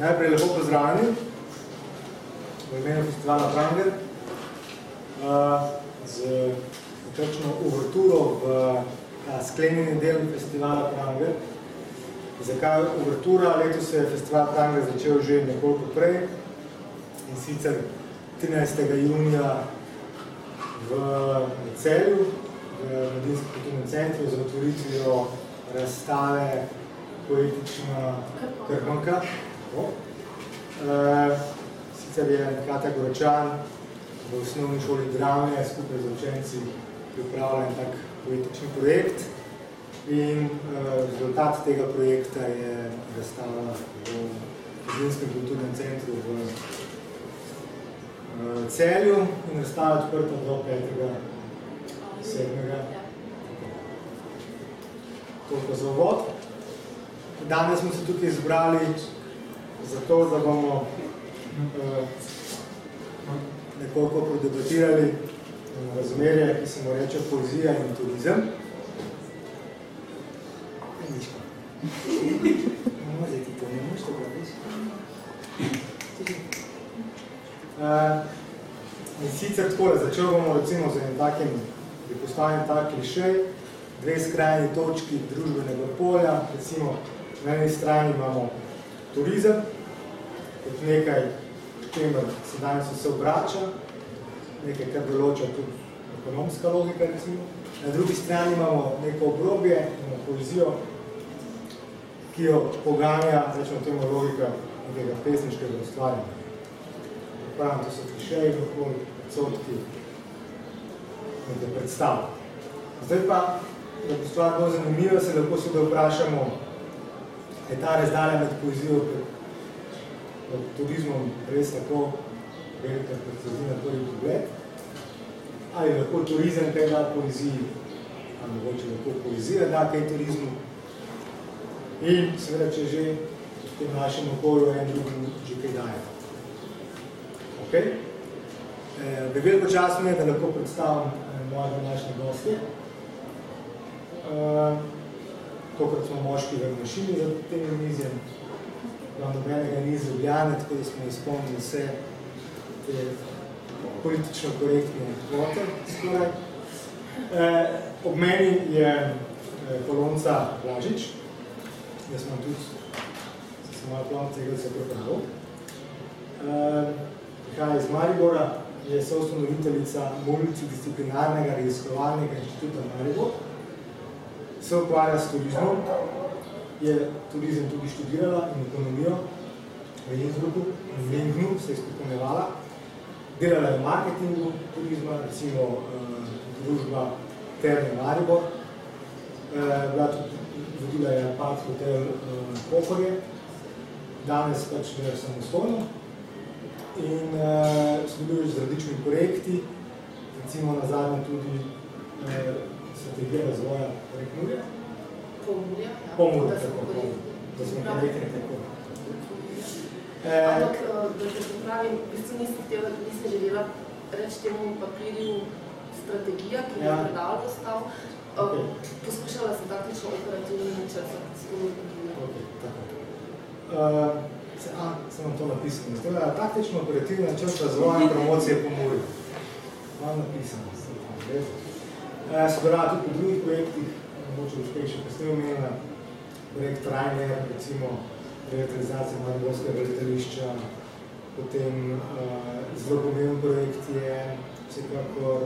Najprej lepo pozdravljeni v imenu festivala Pranger z nekakšno uvrturo v sklenjeni del festivala Pranger. Zakaj uvrtura? Letos se je festival Pranger začel že nekoliko prej in sicer 13. junija v Celju, v Mladinskem kulturnem centru z otvoritvijo razstave poetična krpanka. E, sicer je Katja Goročan v osnovni šoli drame skupaj z učenci pripravljen tak poetični projekt in e, rezultat tega projekta je razstava v Mladinskem kulturnem centru v e, Celju in razstava odprta do 5. 7. Toliko za uvod. Danes smo se tukaj izbrali zato, da bomo uh, nekoliko prodebatirali uh, razmerje, ki se mu reče poezija in turizem. Uh, in sicer tako, začel bomo recimo z enim takim, bi postavljen tak klišej, dve skrajni točki družbenega polja, recimo Na eni strani imamo turizem, kot nekaj, čemer se danes vse obrača, nekaj, kar določa tudi ekonomska logika, recimo. Na drugi strani imamo neko obrobje, imamo poezijo, ki jo poganja, rečemo temu logika nekega pesniškega ustvarjanja. Pravim, to so klišeji, okoli odsotki nekaj predstav. Zdaj pa, da bo stvar bolj zanimiva, se lahko seveda vprašamo, je ta razdalja med poezijo in turizmom res tako velika, kot se zdi na prvi pogled. Ali lahko turizem kaj da poeziji, ali mogoče lahko poezija da kaj turizmu. In seveda, če že v tem našem okolju en drugim že kaj daje. Ok? E, veliko čas mi je, da lahko predstavim e, moje današnje goste. E, tokrat smo moški v mašini za tem mizjem, prav nobenega ni iz Ljubljane, tako da smo izpolnili vse te politično korektne kvote skoraj. E, ob meni je e, Polonca Blažič, jaz sem tudi, sem malo plan tega se pripravil. E, prihaja iz Maribora, je soustanoviteljica multidisciplinarnega raziskovalnega inštituta Maribor, se ukvarja s turizmom, je turizem tudi študirala in ekonomijo v Innsbrucku, v Lingnu se je spokonevala. Delala je v marketingu turizma, recimo uh, družba Terme Maribor. Uh, tudi, vodila je Apart Hotel uh, Pohorje. Danes pač dela samostojno in uh, sodeluje z različnimi projekti, recimo na zadnje tudi uh, strategija razvoja Prekmurja. Pomurja. Pomurja, tako, da smo pa rekli tako. Ampak, da se popravim, v bistvu nisem htela, nisem želela reči temu papirju strategija, ki je ja. predal dostal. Okay. Poskušala sem taktično operativno načrtati okay, tako. Uh, se, a, sem vam to napisal. Zdaj, taktično operativno načrt razvoja in promocije Pomurja. Vam napisano. Uh, sodelovala tudi po drugih projektih, mogoče uspešno, ko ste omenila projekt Ryanair, recimo revitalizacija Mariborskega letališča, potem uh, zelo pomemben projekt je vsekakor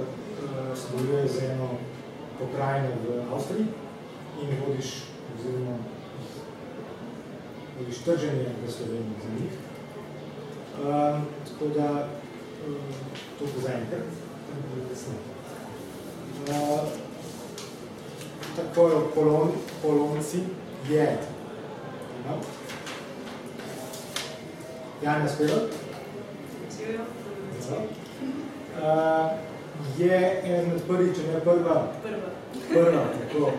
sodeluje z eno pokrajino v Avstriji in vodiš oziroma vodiš trženje v Sloveniji za njih. Uh, tako da uh, to bo zaenkrat, tako da kasneje. Uh, tako je polon, polonci jed. No. Janja Spelo? Uh, je eden od prvih, če ne prva, prva. prva tako,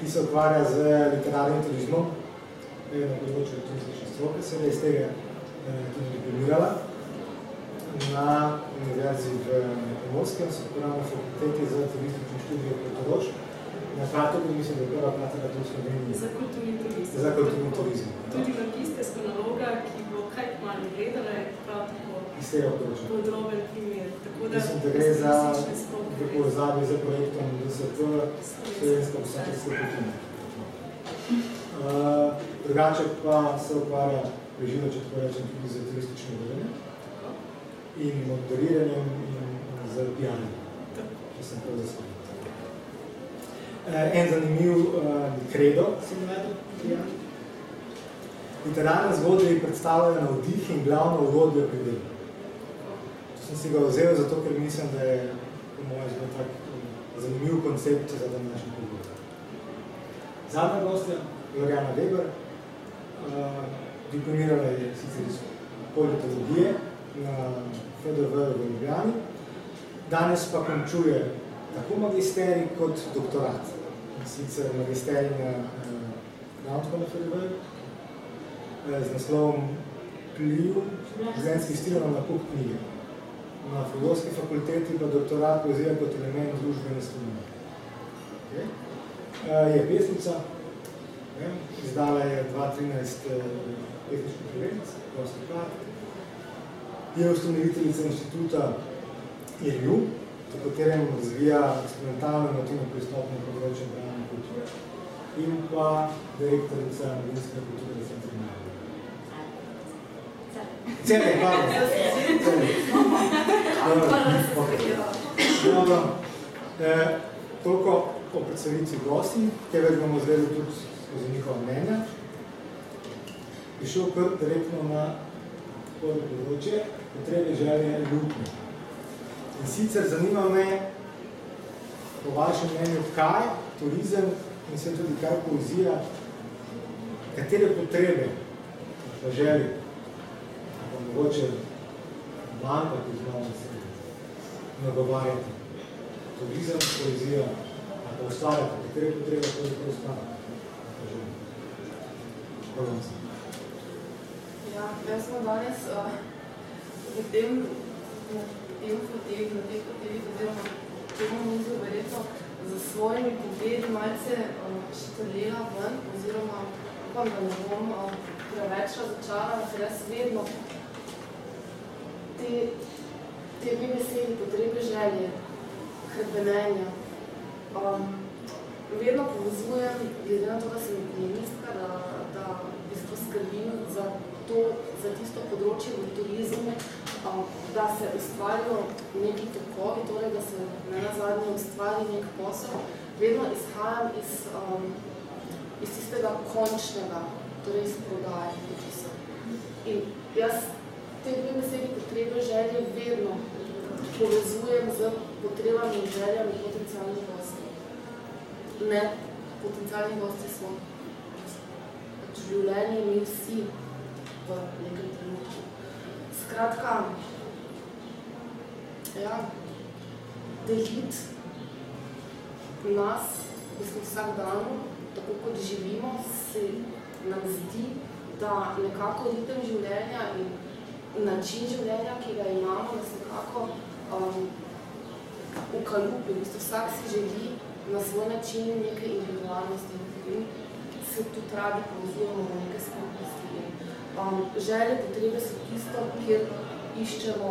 ki se ukvarja z literarnim turizmom, eden od področja turistične stroke, se je iz tega eh, tudi diplomirala na univerzi v Pomorskem, se pravi na fakulteti za turistične študije Portorož. Na Kratovi mislim, da je prva kratka tu v Sloveniji. Za kulturni turizem. Za kulturni turizem. Tudi magisterska naloga, ki bo kaj malo gledala, je prav tako Iz tega področja. podroben primer. Tako da, Mislim, da gre za v povezavi z projektom DSP Slovenska vsakajska kultura. Uh, drugače pa se ukvarja preživo, če tako rečem, tudi z turističnim vodenjem in moderiranjem in z pijanjem, če sem prav zasvojil. Uh, en zanimiv kredo sem navedel pijanje. Literarne zgodbe predstavljajo navdih in glavno urodje pri delu. To sem si ga vzel zato, ker mislim, da je po mojem zelo tak um, zanimiv koncept za današnji pogovor. Zadnja gostja, Lorjana Weber, diplomirala je sicer iz politologije na FDV v Ljubljani, danes pa končuje tako magisterij kot doktorat. Sicer magisterij na uh, Gauntko na FDV, z naslovom Pliv življenjskih stilov na nakup knjige. Na filozofski fakulteti pa doktorat poezija kot element družbene spremembe. Okay. Je pesnica, ne? izdala je 2013 pesniški prvenec, prosti kart. Je ustanoviteljica inštituta IRIU, v katerem razvija eksperimentalno inovativno pristopno področje branja kulture in pa direktorica Mladinskega kulturnega centra Maribor. Cele, hvala. Dobro. E, toliko o predstavitvi gosti, tega bomo zvedeli tudi skozi njihova mnenja. Prišel kar direktno na področje, potrebe želje ljubne. In sicer zanima me, po vašem mnenju, kaj turizem in se tudi kaj poezija, katere potrebe pa želje pa mogoče banka, ki znamo se nagovarjati. Turizem, poezija, ali pa ustvarjati, katere potrebe to je ustvarjati. Ja, jaz smo danes uh, v tem, na tem foteli, na teh fotelih, oziroma temu mizu verjetno za svojimi pogledi malce uh, štrlela ven, oziroma upam, da ne bom uh, preveč razočarala, ker jaz vedno te, te dve besedi, potrebe želje, hrepenenja, um, vedno povezujem, glede na to, da sem ekonomistka, da, da v bistvu skrbim za to, za tisto področje v turizmu, um, da se ustvarijo neki tokovi, torej da se ne nazadnje ustvari nek posel, vedno izhajam iz, um, iz tistega končnega, torej iz prodaje počisa. In jaz te dve besedi potrebe želje vedno povezujem z potrebami in željami potencialnih gostov. Ne, potencialni gosti smo pač v življenju mi vsi v nekem trenutku. Skratka, ja, deliti nas, v bistvu vsak dan, tako kot živimo, se nam zdi, da nekako ritem življenja in način življenja, ki ga imamo, nas nekako um, ukalupi. V bistvu vsak si želi na svoj način neke individualnosti in se tudi radi povezujemo v neke skupnosti. Um, želje, potrebe so tisto, kjer iščemo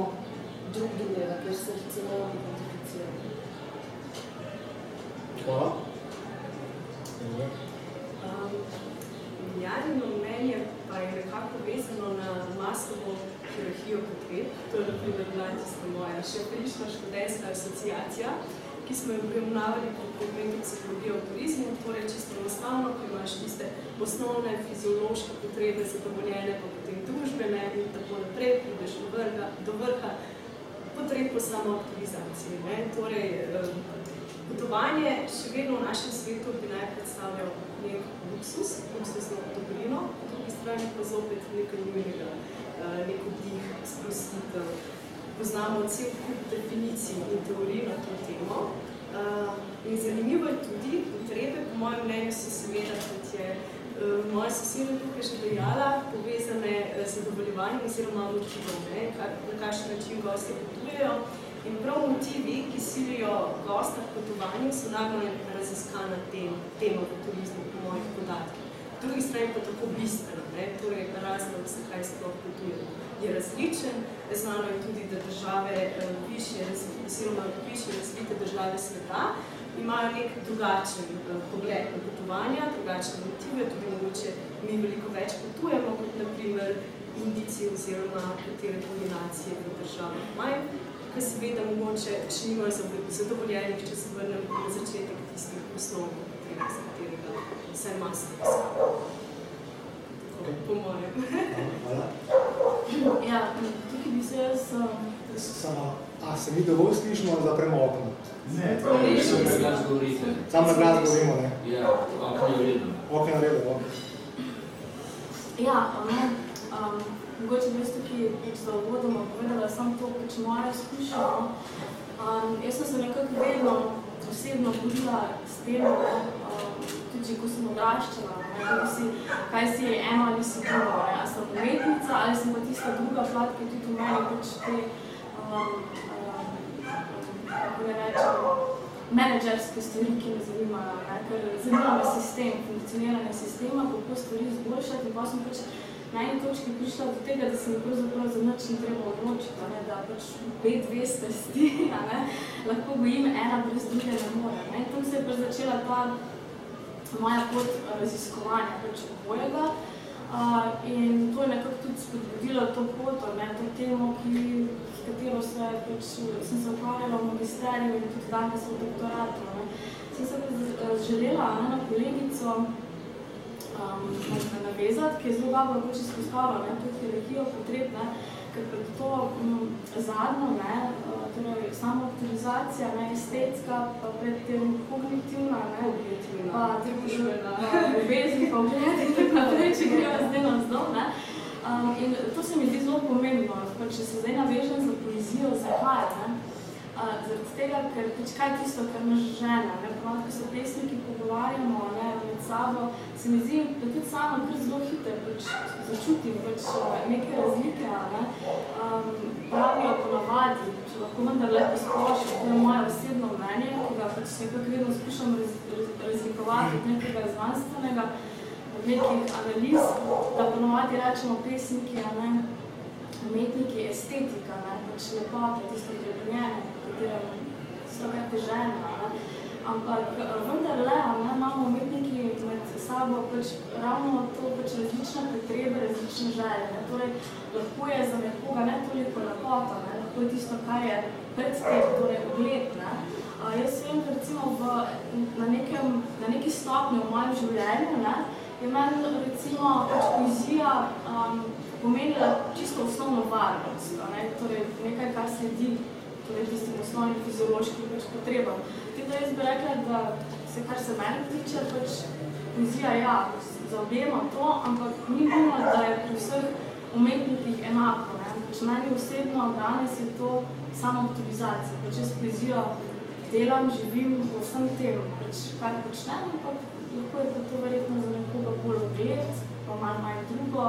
drug drugega, kjer se recimo identificiramo. Hvala. Um, Janino mnenje pa je nekako vezano na masovo hierarhijo potreb. To je naprimer bila tista moja še prejšnja študentska asociacija, ki smo jo premunavali po predmetu psihologije v turizmu, torej čisto enostavno, ko imaš tiste osnovne fiziološke potrebe zadovoljene, pa potem družbene in tako naprej, prideš do vrha, do vrha potreb po samoaktivizaciji. Ne? Torej, potovanje še vedno v našem svetu bi naj predstavljal nek luksus, luksusno dobrino, po drugi strani pa zopet nekaj nujnega, nek oddih, sprostitev. Poznamo cel kup definicij in teorij na to temo. In zanimivo je tudi, potrebe, po mojem mnenju, so seveda, kot je moja soseda tukaj že dejala, povezane z zadovoljevanjem oziroma motivom, na kakšen način gostje potujejo. In prav motivi, ki silijo gosta v potovanju, so najbolj raziskana tem, tema v turizmu, po mojih podatkih. Drugi strani pa tako bistveno, ne? torej razlog, zakaj sploh potujemo, je različen. Znano je tudi, da države, eh, višje, oziroma višje razvite države sveta, imajo nek drugačen uh, pogled na potovanja, drugačne motive, tudi mogoče mi veliko več potujemo, kot naprimer Indici oziroma katere kombinacije v državah imajo, kar seveda mogoče še nimajo zadovoljenih, če se vrnem na začetek tistih osnovnih potreb, za katerega vse maske pisamo. Okay. Po mojem. Hvala. Ja, tukaj bi se jaz... Samo, a se mi dovolj slišimo za premokno? Ne, to je samo na glas govorite. Samo na glas govorimo, ne? Ja, okno je vredno. Okno je vredno, ok. Ja, ne, um, mogoče bi jaz tukaj pač za uvodoma povedala samo to, pač moja izkušnja. Um, jaz sem se nekako vedno osebno borila s tem, um, tudi ko sem odraščala, kaj si, kaj si eno ali si drugo, ne, ali sem umetnica ali sem pa tista druga plat, ki tudi v meni pač te, um, um, kako ne rečem, menedžerske stvari, ki me zanimajo, ne, ker zanima me sistem, funkcioniranje sistema, kako stvari izboljšati, pa sem pač na eni točki prišla do tega, da se mi pravzaprav za nič ni treba odločiti, ne, da pač obe dve strasti, ne, lahko gojim ena brez druge ne more. Ne. Tam se je pač začela ta moja pot raziskovanja pač obojega uh, in to je nekako tudi spodbudilo to pot, ne, to temo, ki, s katero se pač, sem se ukvarjala v magisteriju in tudi danes v doktoratu. Ne. Sem se pač želela ne, na kolegico um, navezati, ki je zelo dobro pač izpostavila to hierarhijo potreb, ne, ker pred to um, zadnjo, ne, uh, torej samo aktualizacija, ne, estetska, pa pred tem kognitivna, ne, pa družbena, ljubezni, pa ogled in tako naprej, če greva zdaj na vzdol, ne. Um, in to se mi zdi zelo pomembno, pa če se zdaj navežem za poezijo, zakaj, ne, Uh, zaradi tega, ker pač kaj je tisto, kar nas žena. Ne? Ponovno, ko se pesniki pogovarjamo ne, sabo, se mi zdi, da tudi sama kar zelo hitro pač, začutim pač, neke razlike. Ne? Um, pravijo po navadi, če lahko vendar lepo splošno, to je moje osebno mnenje, ki ga pač nekako vedno skušam raz, raz, razlikovati od nekega znanstvenega, od nekih analiz, da po navadi rečemo pesniki, ne, umetniki, estetika, ne, pač lepota, tisto prebrnjenje, katerem so kaj težene. Ampak vendar le, ne, imamo umetniki med sabo pač ravno to pač različne potrebe, različne želje. Ne. Torej, lahko je za nekoga ne toliko lepota, ne, lahko je tisto, kar je pred tem, torej ogled. Ne. A, jaz da recimo v, na, nekem, na neki stopnji v mojem življenju, ne, je meni recimo pač poezija um, pomenila čisto osnovno varnost, ne, torej nekaj, kar sledi torej tistim osnovnim fiziološkim pač potrebam. Da jaz bi rekla, da se kar se meni tiče, pač poezija, ja, zaobjema to, ampak ni nujno, da je pri vseh umetnikih enako. Ne. Pač meni osebno danes je to samo aktualizacija. Pač jaz poezijo delam, živim v vsem tem, pač kar počnem, ampak lahko je pa to verjetno za nekoga bolj ogled, pa manj manj drugo,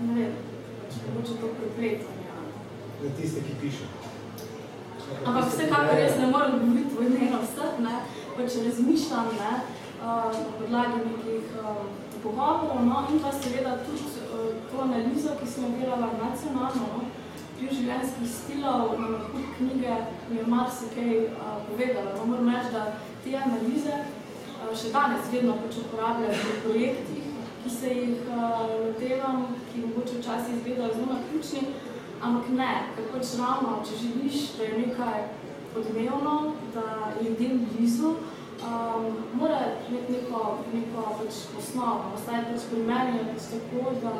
ne vem, pač mogoče to prepletanje. Za tiste, ki piše. Ampak vsekakor jaz ne morem govoriti v imenu vseh, ne, pač razmišljam ne, uh, na podlagi nekih uh, pogovorov, no, in pa seveda tudi uh, to analizo, ki sem jo delala nacionalno, no, pri življenjskih stilov, na nakup knjige, mi je marsikaj uh, povedala. No, moram reči, da te analize uh, še danes vedno pač uporabljajo v projektih, ki se jih uh, lotevam, ki mogoče včasih izgledajo zelo naključni, Ampak ne, ker pač ravno, če želiš, da je nekaj odmevno, da je ljudem blizu, um, mora imeti neko, neko pač osnovo. Ostaje pač pri meni je pač tako, da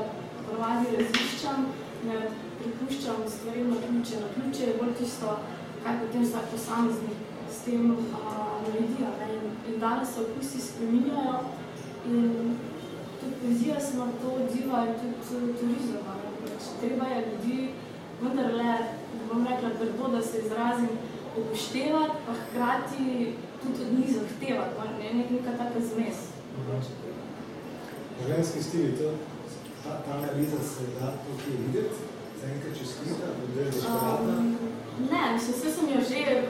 ponavadi raziščam, ne pripuščam stvari na ključe. Na ključe je bolj tisto, kaj potem vsak posameznik s tem uh, naredi. In, in danes se okusi spreminjajo in tudi poezija se na to odziva in tudi turizem. Pač treba je ljudi vendar le, bom rekla, grdo, da se izrazim, upoštevati, pa hkrati tudi od njih zahtevati, ne, nek, neka taka zmes. Življenjski stili, to, ta, ta analiza se da tukaj videti, za enkrat če skrita, da je um, Ne, se, se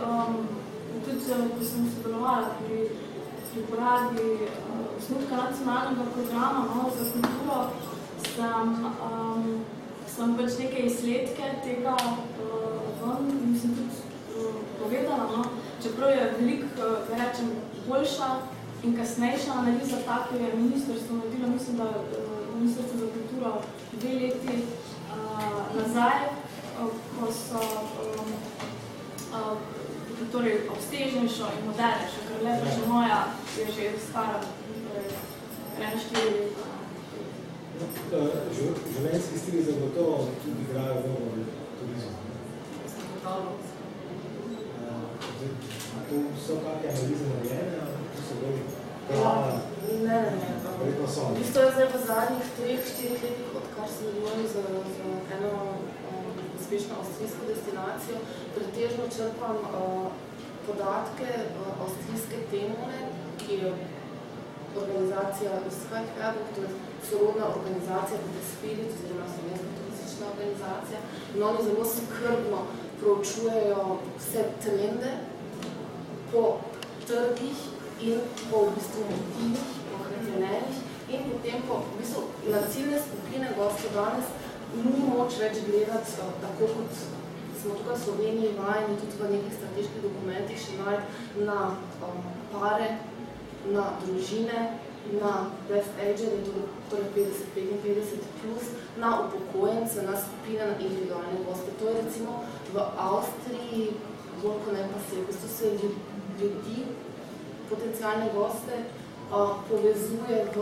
um, tudi, ko sem sodelovala pri pripravi uh, osnutka nacionalnega programa no, za kulturo, sem, um, sem pač neke izsledke tega uh, ven, mislim tudi uh, povedala, no, čeprav je veliko, uh, rečem, boljša in kasnejša analiza tako je ministrstvo naredilo, mislim, da uh, ministrstvo za kulturo dve leti uh, nazaj, uh, ko so um, uh, torej obstežnejšo in modernejšo, ker le že moja je že stara, torej 1-4 leta. Življenjski stil zagotovo tudi igrajo vlogo v turizmu. Tu so kakšne analize narejene, tu so bolj pravne? Ne, ne, ne. Verjetno so. V bistvu je zdaj v zadnjih treh, štirih letih, odkar sem delujem za, za eno um, uspešno avstrijsko destinacijo, pretežno črpam uh, podatke uh, avstrijske temone, ki je organizacija Isfajhadu, to je sorodna organizacija kot je Spirit, oziroma slovenska turistična organizacija. In oni zelo skrbno proučujejo vse trende po trgih in po v bistvu motivih, po hrepenjenih in potem po v bistvu na ciljne skupine gostov danes ni moč več gledati uh, tako kot smo tukaj v Sloveniji vajeni tudi v nekih strateških dokumentih še najti na um, pare, na družine, na best agerje, torej 50-55 plus, na upokojence, na skupine, na individualne goste. To je recimo v Avstriji, bolj ko ne pa se, v bistvu se ljudi, potencijalne goste, uh, povezuje v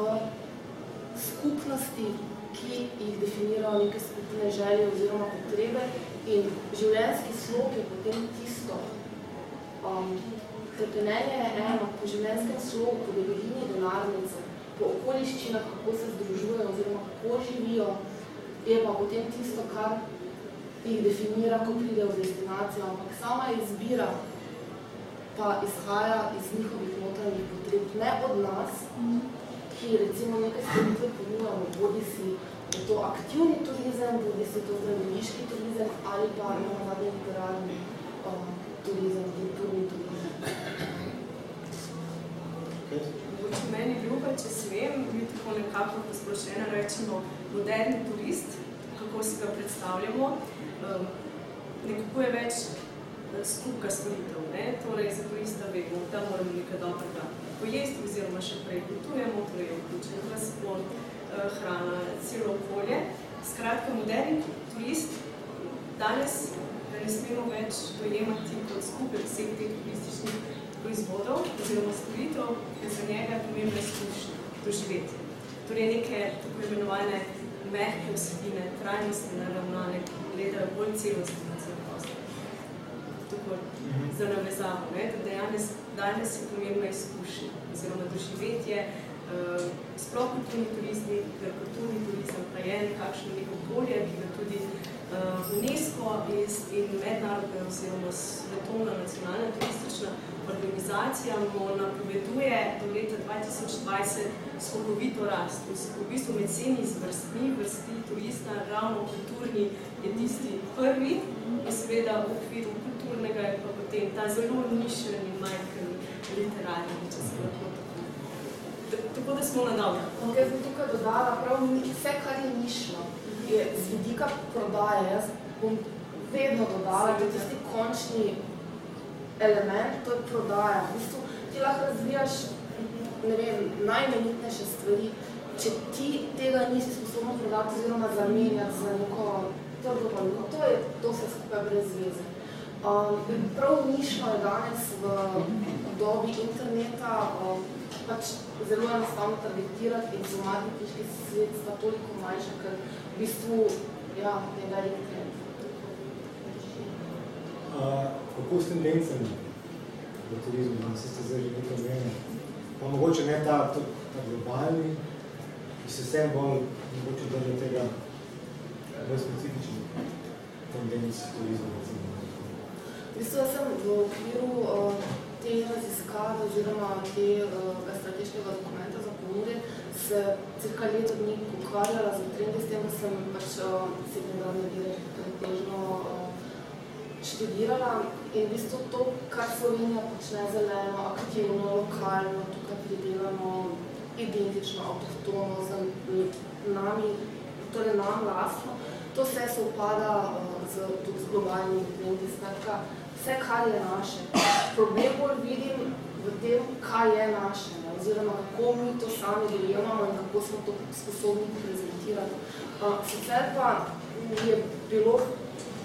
skupnosti, ki jih definirajo neke skupine želje oziroma potrebe in življenjski slog je potem tisto. Um, Krepenenje je eno, po življenjskem slogu, po debelini denarnice, po okoliščinah, kako se združujejo oziroma kako živijo, je pa potem tisto, kar jih definira, ko pridejo v destinacijo, ampak sama izbira pa izhaja iz njihovih notranjih potreb, ne od nas, ki recimo nekaj storitve ponujamo, bodi si to aktivni turizem, bodi si to zdraviliški turizem ali pa navadni literarni um, turizem, kulturni turizem. Mogoče meni ljuba, če smem, mi tako nekako posplošeno rečemo moderni turist, kako si ga predstavljamo, um, nekako je več skupka storitev, ne? torej za turista vemo, da moramo nekaj dobrega pojesti oziroma še prej potujemo, torej je vključen transport, hrana, celo okolje. Skratka, moderni turist danes ga ne smemo več dojemati kot skupek vseh teh turističnih proizvodov oziroma storitev, ker za njega je pomembno izkušnja, doživeti. Torej neke tako imenovane mehke vsebine, trajnostne naravnane, ki gledajo bolj celostno na cel prostor. Tako za navezavo, ne? da danes, danes je pomembna izkušnja oziroma doživetje, uh, sploh kulturni turizmi, ker kulturni turizem pa je nekakšno neko polje, ki ga tudi uh, UNESCO in mednarodna oziroma svetovna nacionalna turistična organizacija mu napoveduje do leta 2020 skokovito rast. V bistvu med vsemi vrstmi, vrsti turista, ravno kulturni je tisti prvi in seveda v okviru kulturnega je pa potem ta zelo nišen in majhen literarni, če se lahko tako da smo na. Okay, jaz bi tukaj dodala, prav vse, kar je nišno, je z vidika prodaje. Jaz bom vedno dodala, da je tisti končni element, to je prodaja. V bistvu ti lahko razvijaš ne vem, najmenitnejše stvari, če ti tega nisi sposobno prodati oziroma zamenjati za neko trgo valuto, to je to vse skupaj brez zveze. Um, prav nišno je danes v dobi interneta um, pač zelo enostavno targetirati in so marketinški sredstva toliko manjša, ker v bistvu ja, velik trend. Uh, kako s tendencami v turizmu, da ste zdaj že nekaj meni, pa mogoče ne ta, ta, ta globalni, ki se vsem bolj mogoče drži tega bolj specifičnih tendenc turizma, recimo. V bistvu jaz sem v okviru uh, te raziskave oziroma tega uh, strateškega dokumenta za ponude se cirka leto dni ukvarjala z trendi s tem, da sem pač direkt pretežno uh, študirala. In v bistvu to, kar Slovenija počne zeleno, aktivno, lokalno, tukaj pridelano, identično, avtohtono z nami, torej nam lastno, to vse se upada uh, z, z globalnimi trendi, skratka, vse, kar je naše. Problem bolj vidim v tem, kaj je naše, ne, oziroma kako mi to sami dojemamo in kako smo to sposobni prezentirati. Uh, sicer pa je bilo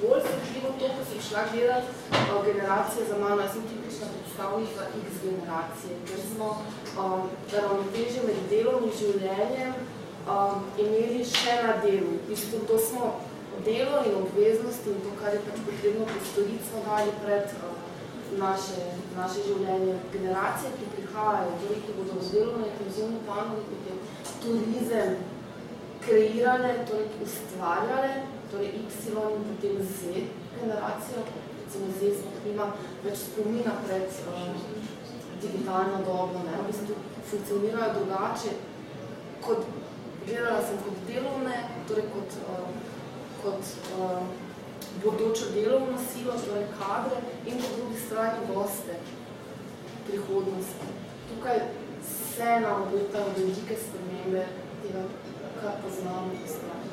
bolj zanimivo to, ko sem šla gledati uh, generacije za mano, jaz sem tipična predstavnica X generacije, ker smo um, ravnoteže med delom in življenjem um, imeli še na delu. Isto, to smo delo in obveznosti in to, kar je pač potrebno postoriti, smo dali pred uh, naše, naše življenje. Generacije, ki prihajajo, torej, ki bodo v delovno intenzivno panovi, kot je turizem, kreirale, torej ustvarjale, torej Y in potem Z generacijo, recimo Z smo nima več spomina pred uh, digitalno dobo, ne, v bistvu funkcionirajo drugače, kot gledala sem kot delovne, torej kot, uh, kot uh, bodočo delovno silo, torej kadre in po drugi strani goste prihodnosti. Tukaj se nam obetajo velike spremembe tega, kar poznamo po strani.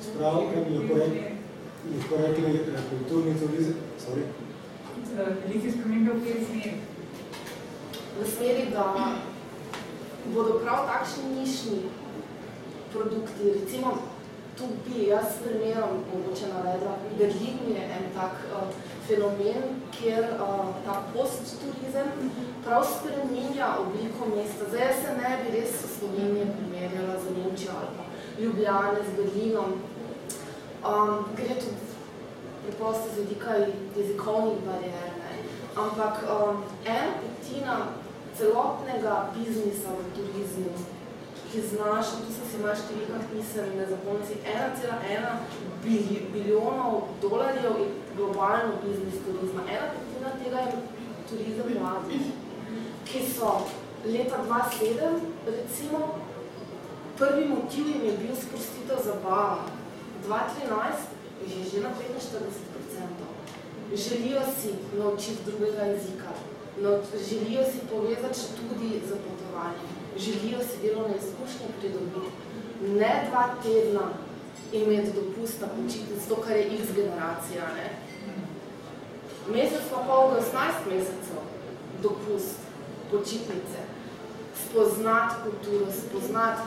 Spravo, kaj bi lahko rekli, lahko rekli kulturni turizem? Sorry. Velike spremembe v kjer smeri? V smeri, da bodo prav takšni nišni produkti, recimo tu bi jaz s primerom mogoče navedla, Berlin je en tak uh, fenomen, kjer uh, ta post-turizem prav spreminja obliko mesta. Zdaj jaz se ne bi res v Sloveniji primerjala z Nemčijo ali pa Ljubljane, z Berlinom. Um, gre tudi preprosto z vidika jezikovnih barijer, ne? ampak um, ena petina celotnega biznisa v turizmu, ki znaša, tu sem si malo številkah nisem ne zapomnil, 1,1 bilijonov dolarjev je globalno biznis turizma. Ena petina tega je turizem mladih, ki so leta 2007, recimo, prvi motiv jim je bil sprostitev zabava. 2013 je že na 45%. Želijo si naučiti drugega jezika, no, želijo si povezati še tudi za potovanje, želijo si delovne izkušnje pridobiti, ne dva tedna imeti dopusta počitnic, to, kar je X generacija. Ne? Mesec pa pol do 18 mesecev dopust počitnice, spoznati kulturo, spoznati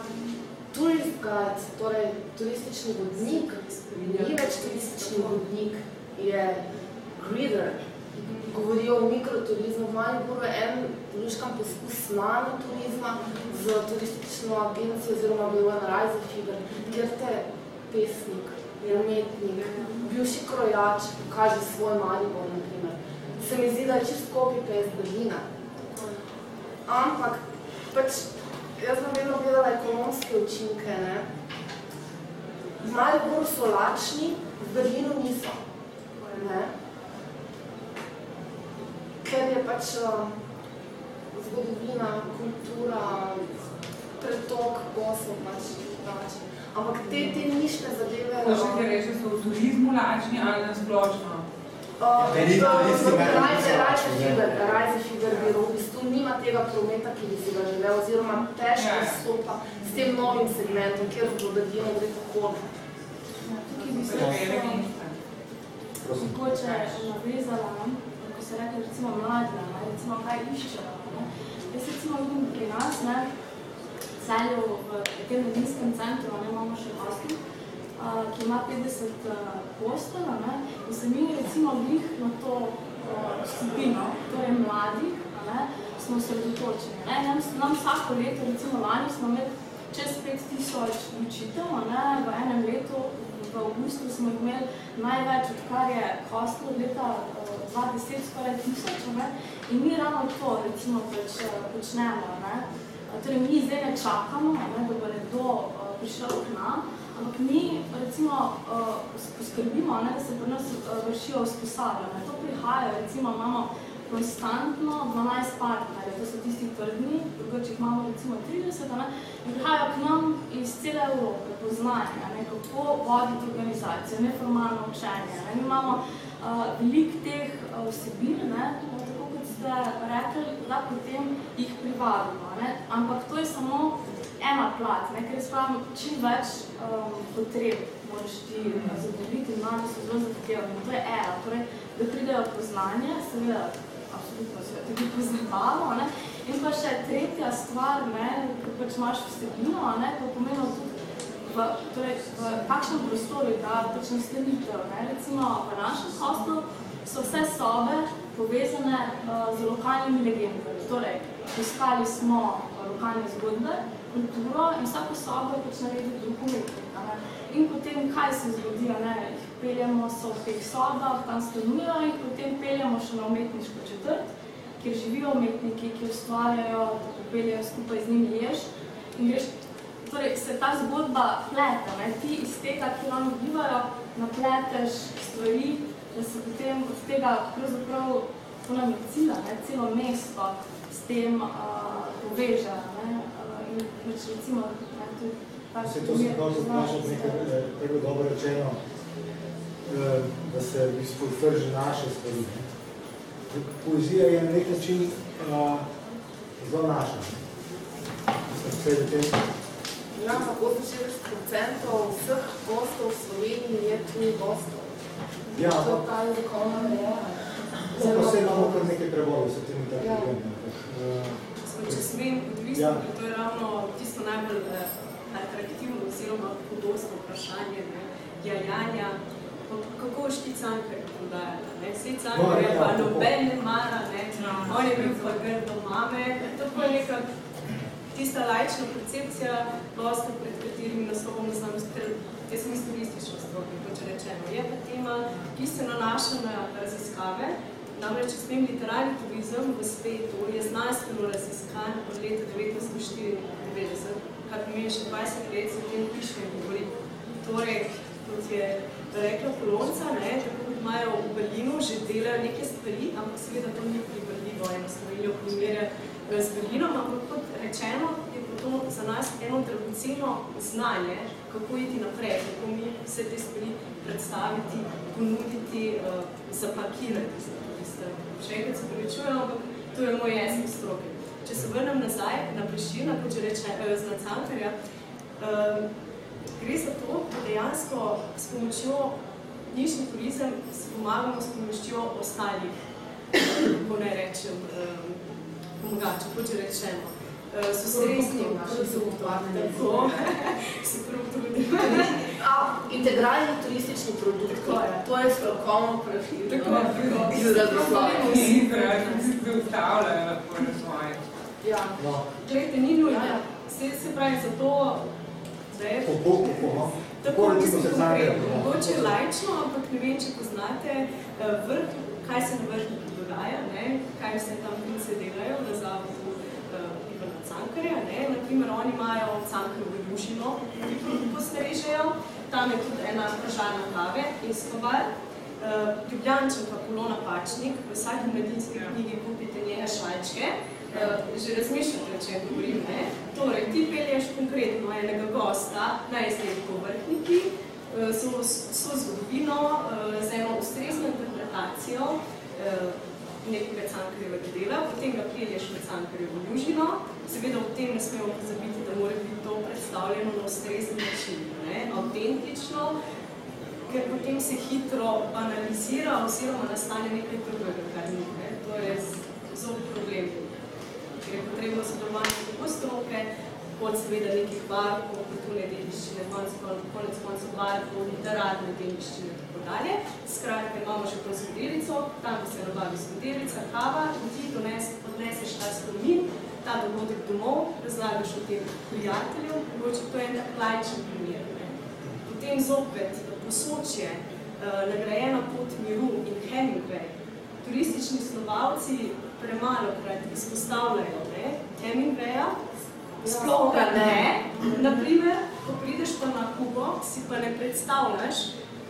turist guide, torej turistični vodnik, ni več turistični vodnik, je greeter, govorijo o mikroturizmu. V Mariboru en luškan poskus nano turizma z turistično agencijo oziroma bilo na Reisefiber, kjer te pesnik, umetnik, bivši krojač pokaže svoj Maribor, na primer. Se mi zdi, da je čist copy-paste Berlina. Ampak, pač, jaz sem vedno gledala ekonomske učinke, ne. V Mariboru so lačni, v Berlinu niso. Ne ker je pač uh, zgodovina, kultura, pretok, posel pač drugače. Ampak te, te nišne zadeve... To še te reče, so v turizmu lačni ali na splošno? Rajze Fiber biro v bistvu nima tega prometa, ki bi si ga želel, oziroma težko Ja. stopa s tem novim segmentom, kjer v Berlinu gre tako. Tukaj bi se mesta. mogoče navezala, se reče recimo mladina, ne? recimo kaj iščejo. Jaz recimo vidim pri nas, ne, Celju v tem mladinskem centru, ne, imamo še hostel, uh, ki ima 50 uh, postela, ne, in se mi recimo glih na to uh, skupino, torej mladih, ne, smo sredotočeni. Ne? Nam, nam vsako leto, recimo lani smo imeli čez 5000 učitev, a ne, v enem letu, v avgustu smo imeli največ, odkar je hostel leta uh, 2010, skoraj tisoč, ne? in mi ravno to recimo pač, uh, počnemo. Ne? Torej, mi zdaj ne čakamo, ne, da bo nekdo uh, prišel k nam, ampak mi recimo poskrbimo, ne, da se pri nas vršijo usposabljanja. To prihaja, recimo imamo konstantno 12 partnerjev, to so tisti trdni, drugače jih imamo recimo 30, ne, in prihajajo k nam iz cele Evrope, poznanje, ne, kako voditi organizacijo, neformalno učenje. Ne. Mi imamo uh, veliko teh uh, vsebin, ne, tako kot ste rekli, da potem jih privabimo. Ne. Ampak to je samo ena plat, ne, ker spravim čim več um, potreb moraš ti zadovoljiti, mladi so zelo zahtevni. To je ena, torej, da pridejo poznanje, seveda tudi poznavamo. Ne? In pa še tretja stvar, ne, ko pač imaš vsebino, ne, to pomeni tudi v, torej, v kakšnem prostoru da pač nastanitev. Ne? Recimo v našem hostlu so vse sobe povezane uh, z lokalnimi legendami. Torej, iskali smo lokalne zgodbe, kulturo in vsako sobo je pač naredil drug umetnik. In potem, kaj se zgodi, ne? jih peljemo so v teh sobah, tam stanujejo in potem peljemo še na umetniško četrt, kjer živijo umetniki, ki ustvarjajo, da popeljajo skupaj z njimi jež. In greš, torej se ta zgodba pleta, ne? ti iz tega, ki vam vbivajo, napleteš stvari, da se potem od tega pravzaprav, to nam je cila, ne? celo mesto s tem uh, poveže. Ne? Uh, in pač recimo, ne, tudi Se to se prav vprašati nekaj eh, tako dobro rečeno, eh, da se v bistvu trži naše stvari. Poezija je na nek način uh, zelo naša. Je. Ja, pa 68% vseh gostov v Sloveniji je tuji gostov. Ja, to je ta jezikovna meja. Zelo pa se imamo kar nekaj prevodov, se tem tako ja. Če smem odvisno, ja. to je ravno tisto najbolj atraktivno oziroma podosto vprašanje, ne, jajanja, kako boš ti cankaj prodajala, ne, vse cankaj je pa noben ne mara, ne, on je bil pa grdo mame, to pa je neka tista lajčna percepcija gosta, pred katerimi naslovom znam, ker jaz sem isturistična stroka, kot rečeno. Je pa tema, ki se nanaša na raziskave, namreč smem literarni turizem v svetu je znanstveno raziskan od leta 1994, kar pomeni še 20 let, se o tem piše in govori. Torej, kot je rekla Polonca, ne, tako imajo v Berlinu, že delajo neke stvari, ampak seveda to ni pribrljivo, eno Slovenijo primerja z Berlinom, ampak kot rečeno, je to za nas eno dragoceno znanje, kako iti naprej, kako mi vse te stvari predstaviti, ponuditi, uh, zapakirati za to. Še enkrat se pravičujem, ampak to je moj jezik stroke. Če se vrnem nazaj na Preširna, kot že reče, eh, z Nacankarja, eh, gre za to, da dejansko s pomočjo nišni turizem se pomagamo s pomočjo ostalih, kako ne rečem, eh, pomagača, kot že rečemo. So sredstvi, ki so upadne. Tako, so produktni. Integralni turistični produkt, to je strokovno profil. Tako je bilo. Izrazoslovno. Izrazoslovno. Izrazoslovno. Ja. No. Glejte, ni nujno. Ja, ja. Se, se pravi, zato, da je... Po boku, po no. Tako, mislim, konkretno. Mogoče lajčno, ampak ne vem, če poznate eh, vrh, kaj se na vrhu dogaja, ne? kaj vse tam pince delajo na zavodu uh, Ivana Cankarja. Ne? Naprimer, oni imajo Cankarjevo ljušino, ki postrežejo. Tam je tudi ena pražarna kave in skovar. Uh, Ljubljančanka Polona Pačnik, v vsaki medinski knjigi kupite njene švajčke, uh, že razmišljate, o čem govorim. Ne? Torej, ti pelješ konkretno enega gosta na izdelku vrhniki, uh, so, so zgodovino, uh, z eno ustrezno interpretacijo nekega cankarjevega dela, potem ga pelješ v cankarjevo ljužino, seveda v tem ne smemo pozabiti, da mora biti to predstavljeno na ustrezni način, ne? autentično, ker potem se hitro banalizira oziroma nastane nekaj drugega, kar ni. Ne? To je zelo problem ker je potrebno sodelovanje tako stroke, kot seveda nekih varkov, kulturne dediščine, konec koncev varkov, literarne dediščine in tako dalje. Skratka, imamo še konzulterico, tam se nabavi skoderica, kava in ti dones, odneseš ta spomin, ta dogodek domov, razlagaš o tem prijatelju, mogoče to je en tak lajčen primer. Ne. Potem zopet posočje, uh, nagrajena pot miru in Hemingway, turistični slovalci premalo krat izpostavljajo ne? Hemingwaya, sploh pa ne. Naprimer, ko prideš pa na Kubo, si pa ne predstavljaš,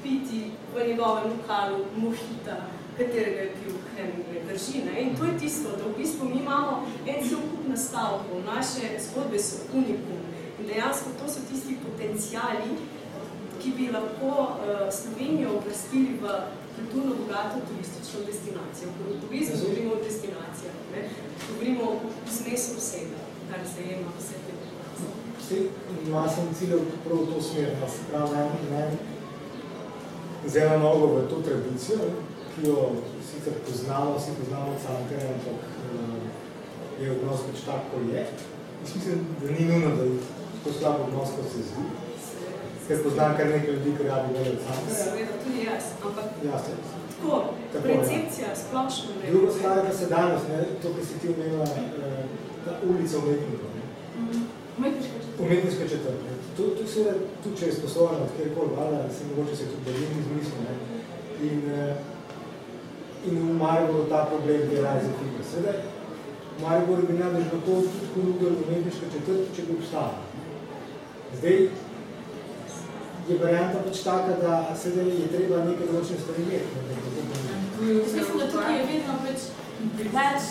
piti v njegovem lokalu mohita, katerega je pil Hemingway, drži. Ne? In to je tisto, da v bistvu mi imamo en cel kup nastavkov, naše zgodbe so unikum. In dejansko to so tisti potencijali, ki bi lahko uh, Slovenijo uvrstili v kulturno bogato turistično destinacijo. Ko v bistvu govorimo o destinacijah, ne? govorimo o smesu vsega, kar se jema vse te Ima sem ciljev prav to smer, da se pravi ne, ne zelo mnogo v to tradicijo, ki jo sicer poznamo, vsi poznamo od Sankara, ampak uh, je odnos pač tak, ko je. Jaz mislim, da ni nujno, da je to slab odnos, kot se zdi. Ker poznam kar nekaj ljudi, ki radi od Sankara. Seveda, tudi jaz, ampak Jasne. tako, Tako, percepcija splošno ne. Drugo stvar je pa se danes, ne, to, ki si ti omenila, eh, ta ulica umetnikov. ne. Umetniška četrta. Umetniška četrt. ne. Tu, tu se, tu če je sposoben od kjerkoli vala, se mogoče se tudi Berlin izmisli. Ne. In, eh, in v Mariboru ta problem je razen fika. Sedaj, v Mariboru bi najbolj lahko tudi ponudil umetniška četrt, če bi obstala. Zdaj, je varianta pač taka, da sedaj je treba nekaj določene stvari imeti. da mislim, da tukaj je vedno več, več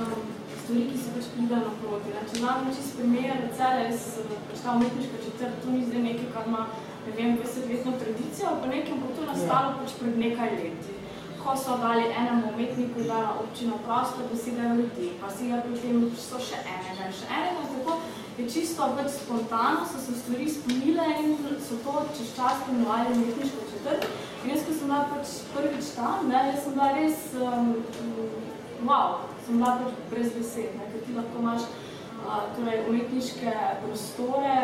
um, stvari, ki se pač pridajo naproti. Ne? Če dam čist primer, Celes, pač ta umetniška četrt, to ni zdaj nekaj, kar ima, ne vem, 20-letno tradicijo, pa nekaj bo to nastalo pač pred nekaj leti. Ko so dali enemu umetniku, dala občina prostor, da si ga ljudi, pa si ga potem so še enega in še enega, tako je čisto pač spontano, so se stvari spomnile in so to čez čas pomenovali umetniško četrt. In jaz, ko sem bila pač prvič tam, ne, jaz sem bila res, um, wow, sem bila pač brez besed, ne, ker ti lahko imaš uh, torej, umetniške prostore,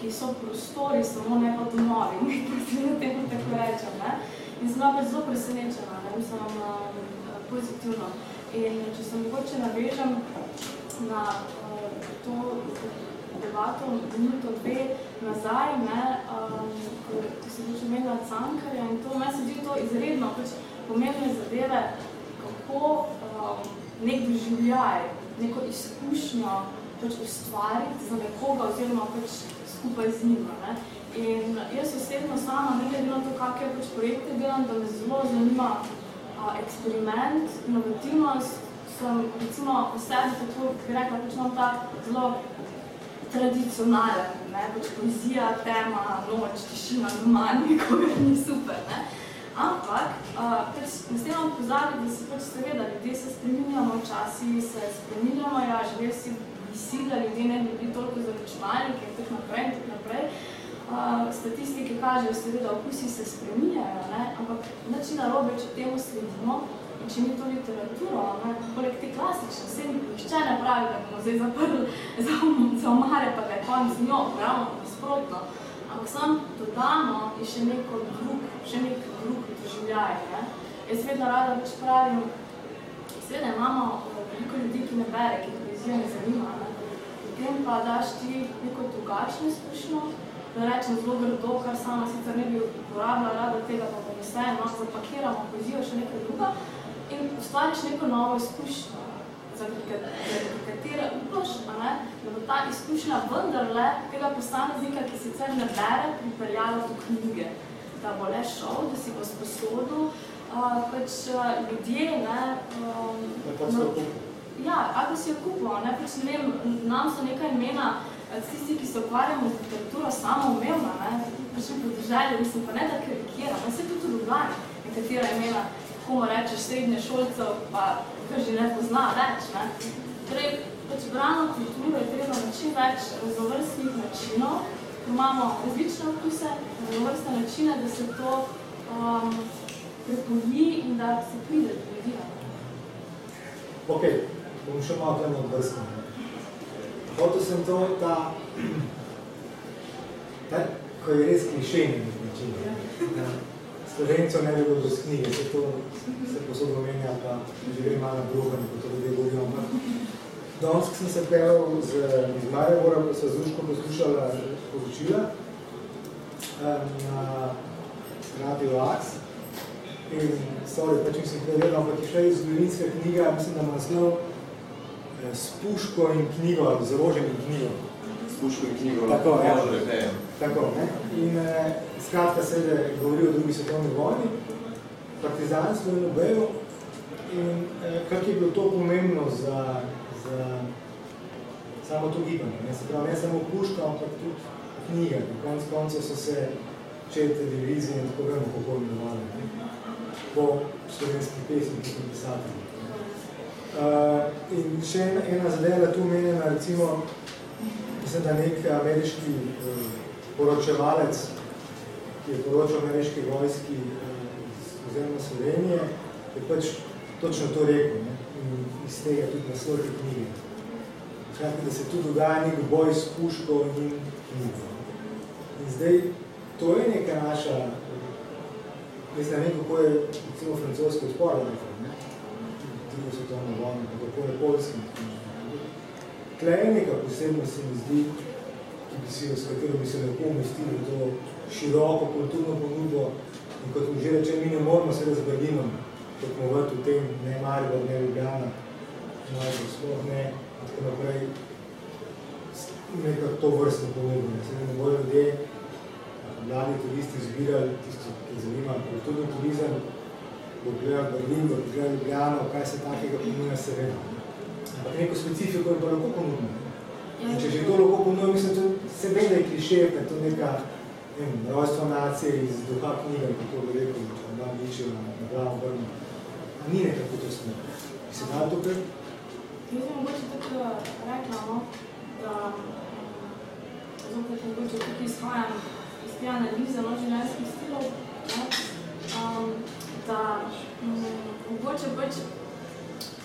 ki so prostori, samo ne pa domovi, umetnosti, da temu tako rečem. Ne. In sem bila pač zelo presenečena, ne, mislim, uh, pozitivno. In če se mogoče navežem na uh, to debato minuto, dve nazaj, ne, um, ko, ko sem pač omenila Cankarja in to, meni se zdi to izredno pač pomembne zadeve, kako um, nek doživljaj, neko izkušnjo pač ustvariti za nekoga oziroma pač skupaj z njima. Ne. In jaz osebno sama, ne glede na to, kakšne pač projekte delam, da me zelo zanima a, eksperiment, inovativnost, sem recimo v sebi tako, bi rekla, pač imam ta zelo tradicionalen, ne, pač poezija, tema, noč, tišina, doma, nikogar ni super, ne. Ampak, uh, pač ne smemo pozabiti, da se pač seveda ljudje se spreminjamo, včasih se spreminjamo, ja, želel si bi si, da ljudje ne bi bili toliko zaračunalniki in tako naprej in tako naprej. Uh, statistike kažejo seveda, okusi se spreminjajo, ne, ampak nič ni narobe, če temu sledimo in če ni to literaturo, ne, poleg te klasične, vse nihče ne pravi, da bomo zdaj zaprli za, za omare, pa da je konec z njo, ravno nasprotno. Ampak sam dodano je še neko drug, še nek drug doživljaj. Ne. Jaz vedno rada več pravim, seveda imamo eh, veliko ljudi, ki ne bere, ki poezija ne zanima, ne. potem pa daš ti neko drugačno izkušnjo, da rečem zelo grdo, kar sama sicer ne bi uporabila rada tega, pa bom vseeno, no, zapakiramo poezijo še nekaj druga in ustvariš neko novo izkušnjo, za katere upaš, ne, da bo ta izkušnja vendarle tega posameznika, ki sicer ne bere, pripeljala do knjige. Da bo le šel, da si bo sposodil, uh, pač ljudje, ne, um, no, ja, ali si jo kupil, ne, pač ne vem, nam so nekaj imena, tisti, ki se ukvarjamo z literaturo, samo umevna, ne, pač v podrželju, mislim pa ne, da karikiram, ne, se tudi v Ljubljani, nekatera imena, komu rečeš srednje šolcev, pa kar že ne pozna več. Ne? Torej, pač brano kulturo je treba na čim več raznovrstnih načinov, imamo različne okuse, raznovrstne načine, da se to um, prepovi in da se pride do ljudi. Ok, bom še malo temo odbrskal. Hotel sem to, da, da ko je res klišejni način, da Slovencev ne bi bilo z knjige, se to se posod omenja, pa že gre malo na drugo, ko to ljudje govorijo. Danes sem se pel z, iz Maribora, ko sem z Ruško poslušala poročila na Radio Ax. In, sorry, pač nisem povedal, ampak je šla iz zgodovinska knjiga, mislim, da ima naslov S puško in knjigo, ali z orožjem in knjigo. Puško in knjigo Tako, ja. Tako, ne? In eh, skratka seveda govori o drugi svetovni vojni, partizanstvo in obejo. In eh, kak je bilo to pomembno za, za samo to gibanje. Ne? Se pravi, ne samo puška, ampak tudi knjiga. Na konc koncev so se čete televizije in tako vemo, kako imenovali. Ne? Po slovenskih pesmih in pisateljih. Uh, in še ena, ena zadeva tu menjena, recimo, mislim, da nek ameriški uh, poročevalec, je poročal ameriški vojski uh, oziroma Slovenije, je pač točno to rekel ne? in iz tega tudi naslov te knjige. Skratka, da se tu dogaja nek boj s puško in knjigo. In zdaj, to je neka naša, mislim, ne vem, kako je recimo francoski odpor, ne? drugo svetovno vojno, kako je polski. Tle je neka posebno se mi zdi, ki bi si, s katero bi se lahko umestili v to široko kulturno ponudbo in kot že reče, mi ne moramo se razbrdimo, kot smo v tem, ne Maribor, ne Ljubljana, Maribor, sploh ne, in tako naprej, nekako to vrstno ponudbo. Se ne bojo ljudje, mladi turisti zbirali, tisto, ki zanima kulturni turizem, bo gledal Berlin, bo gledal Ljubljano, kaj se takega ponuja, se vem. Ampak neko specifiko je pa lahko ponudno. In če že to lahko ponuje, mislim, to se vem, da je to neka ne vem, rojstvo nacije iz duha knjiga, kako bi rekel, če vam dam ličijo na, na glavo vrno. A ni nekako to smo. Bi se dal tukaj? Jaz bi mogoče tako rekla, no, da zopet mogoče tukaj izhajam iz te analize no, življenjskih stilov, ne, um, da um, mogoče pač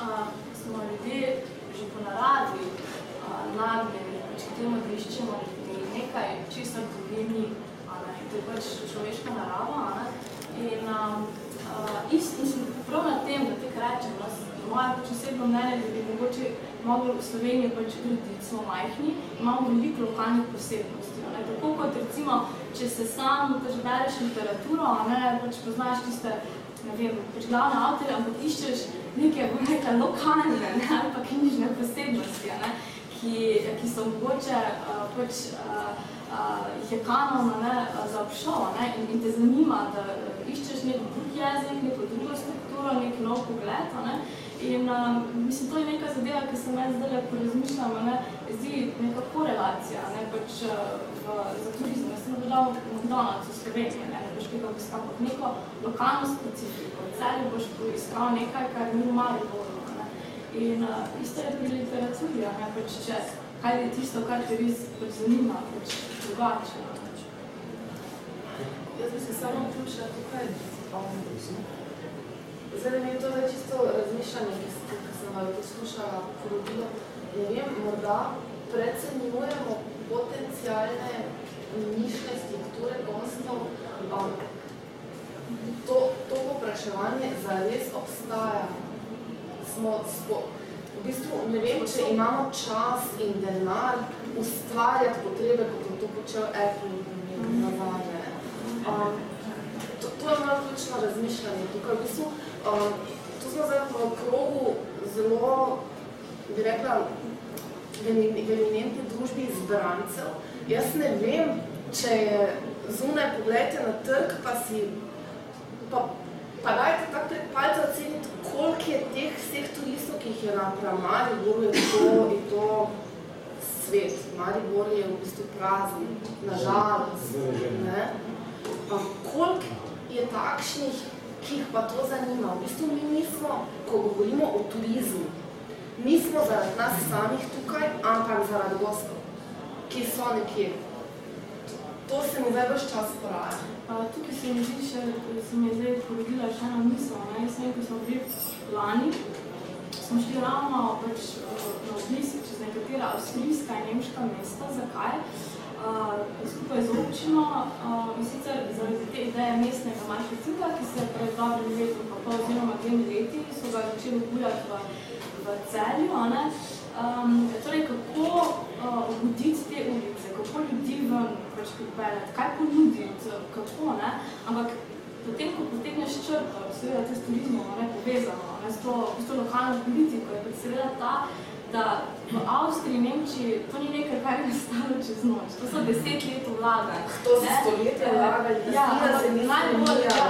uh, smo ljudje že po naravi uh, nagnjeni, pač k temu, da iščemo nekaj čisto druge ni, to je pač človeška narava, ne, in um, uh, ist, mislim, prav na tem, da tek rečem, no, moje pač osebno mnenje, da bi mogoče mogli v Sloveniji pač graditi, smo majhni, imamo veliko lokalnih posebnosti. Ne? Tako kot recimo, če se sam pač bereš literaturo, ne, pač poznaš tiste, ne vem, pač glavne avtorje, ampak iščeš neke, bom rekla, lokalne, ne, ali pa knjižne posebnosti, ne, ki, ki so mogoče uh, pač uh, uh, jih je kanon ne, zaobšel ne, in, in te zanima, da iščeš nek drug jezik, neko drugo strukturo, nek nov pogled. Ne, In uh, mislim, to je neka zadeva, ki se meni zdaj, ko razmišljam, ne, zdi neka korelacija, ne, pač v, za turizem. Jaz sem dodal McDonald's v Sloveniji, ne, ne boš kaj poiskal kot neko lokalno specifiko. V Celju boš poiskal nekaj, kar ni v Mariboru. In uh, isto je pri literaturi, ne, pač če, kaj je tisto, kar te res pač zanima, pač drugače. Pač. Jaz bi se samo vključila tukaj. Um, Zdaj mi je to čisto razmišljanje, ki, sem ga poslušala porodilo. Ne vem, morda predcenjujemo potencijalne mišne strukture gostov. Um, to, to popraševanje zares obstaja. Smo spo, v bistvu ne vem, če imamo čas in denar ustvarjati potrebe, kot je to počel Apple nazadnje. Um, to, to je moja ključna razmišljanje. Tukaj v bistvu Um, tu smo zdaj v krogu zelo, bi rekla, v eminentni družbi izbrancev. Jaz ne vem, če je zunaj pogledajte na trg, pa si, pa dajte tak prek palca oceniti, koliko je teh vseh turistov, ki jih je na Mariboru, je to, je to svet. Maribor je v bistvu prazni, nažalost. Ne? Pa koliko je takšnih ki jih pa to zanima. V bistvu mi nismo, ko govorimo o turizmu, nismo zaradi nas samih tukaj, ampak zaradi gostov, ki so nekje. To se mi zdaj vrš čas poraja. Tukaj se mi zdi še, se mi je zdaj porodila še ena misel. Ne? Jaz vem, ko smo bili lani, smo šli ravno pač, na oblisk čez nekatera avstrijska in nemška mesta. Zakaj? skupaj z občino uh, in sicer zaradi te ideje mestnega marketinga, ki se je pred dobrim letom pa oziroma dvemi leti so ga začeli obujati v, v celju. Ne? Um, torej, kako uh, obuditi te ulice, kako ljudi ven pač pripeljati, kaj ponuditi, kako, ne? Ampak potem, ko potegneš črto, seveda to s turizmom ne, povezano, ne, s to, s to lokalno politiko, je pa seveda ta da v Avstriji, Nemčiji, to ni nekaj, kar je nastalo čez noč. To so deset let vlaganj. To so stoletja vlagali, da ja, ni najbolj, ja,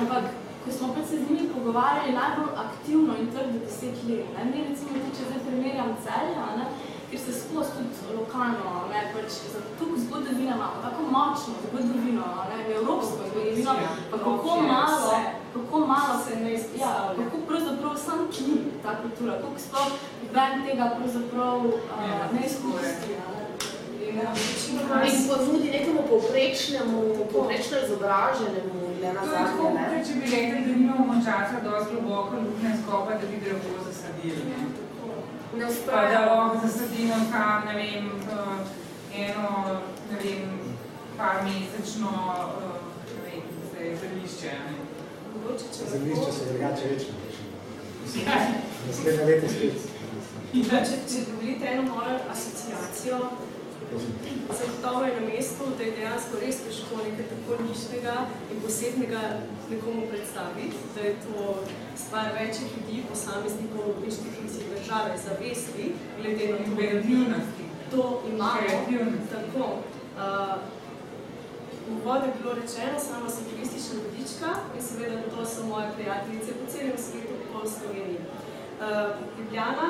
ampak ko smo pa se z njimi pogovarjali najbolj aktivno in trdo deset let. Ne? Mi recimo, tudi, če zdaj primerjam celja, ne? ker se skozi tudi lokalno, ne, pač za tukaj zgodovino imamo, tako močno zgodovino, ne, evropsko zgodovino, pa kako malo, kako malo se ne ja, kako pravzaprav sam tli ta kultura, kako sploh ven tega pravzaprav uh, ne izkoristi. In ponudi nekemu povprečnemu, povprečno izobraženemu, ne zadnje, ne? Če bi rekli, da nimamo časa dosti globoko lukne skopa, da bi drevo zasadili, ne? Ne Pa da lahko zasadimo tam, ne vem, eno, ne vem, par mesečno, ne vem, zdaj zelišče, ne? Zemljišče so drugače večno. Naslednje leto spet. Ja, če, če dovolite eno mojo asociacijo, zagotovo je na mestu, da je dejansko res težko nekaj tako nišnega in posebnega nekomu predstaviti, da je to stvar večjih ljudi, posameznikov, inštitucij države, zavesti, glede na Kreativnosti. to imamo. Tako. Uh, v vode je bilo rečeno, sama sem turistična vodička in seveda to so moje prijateljice po celem svetu, po Sloveniji. Uh, Ljubljana,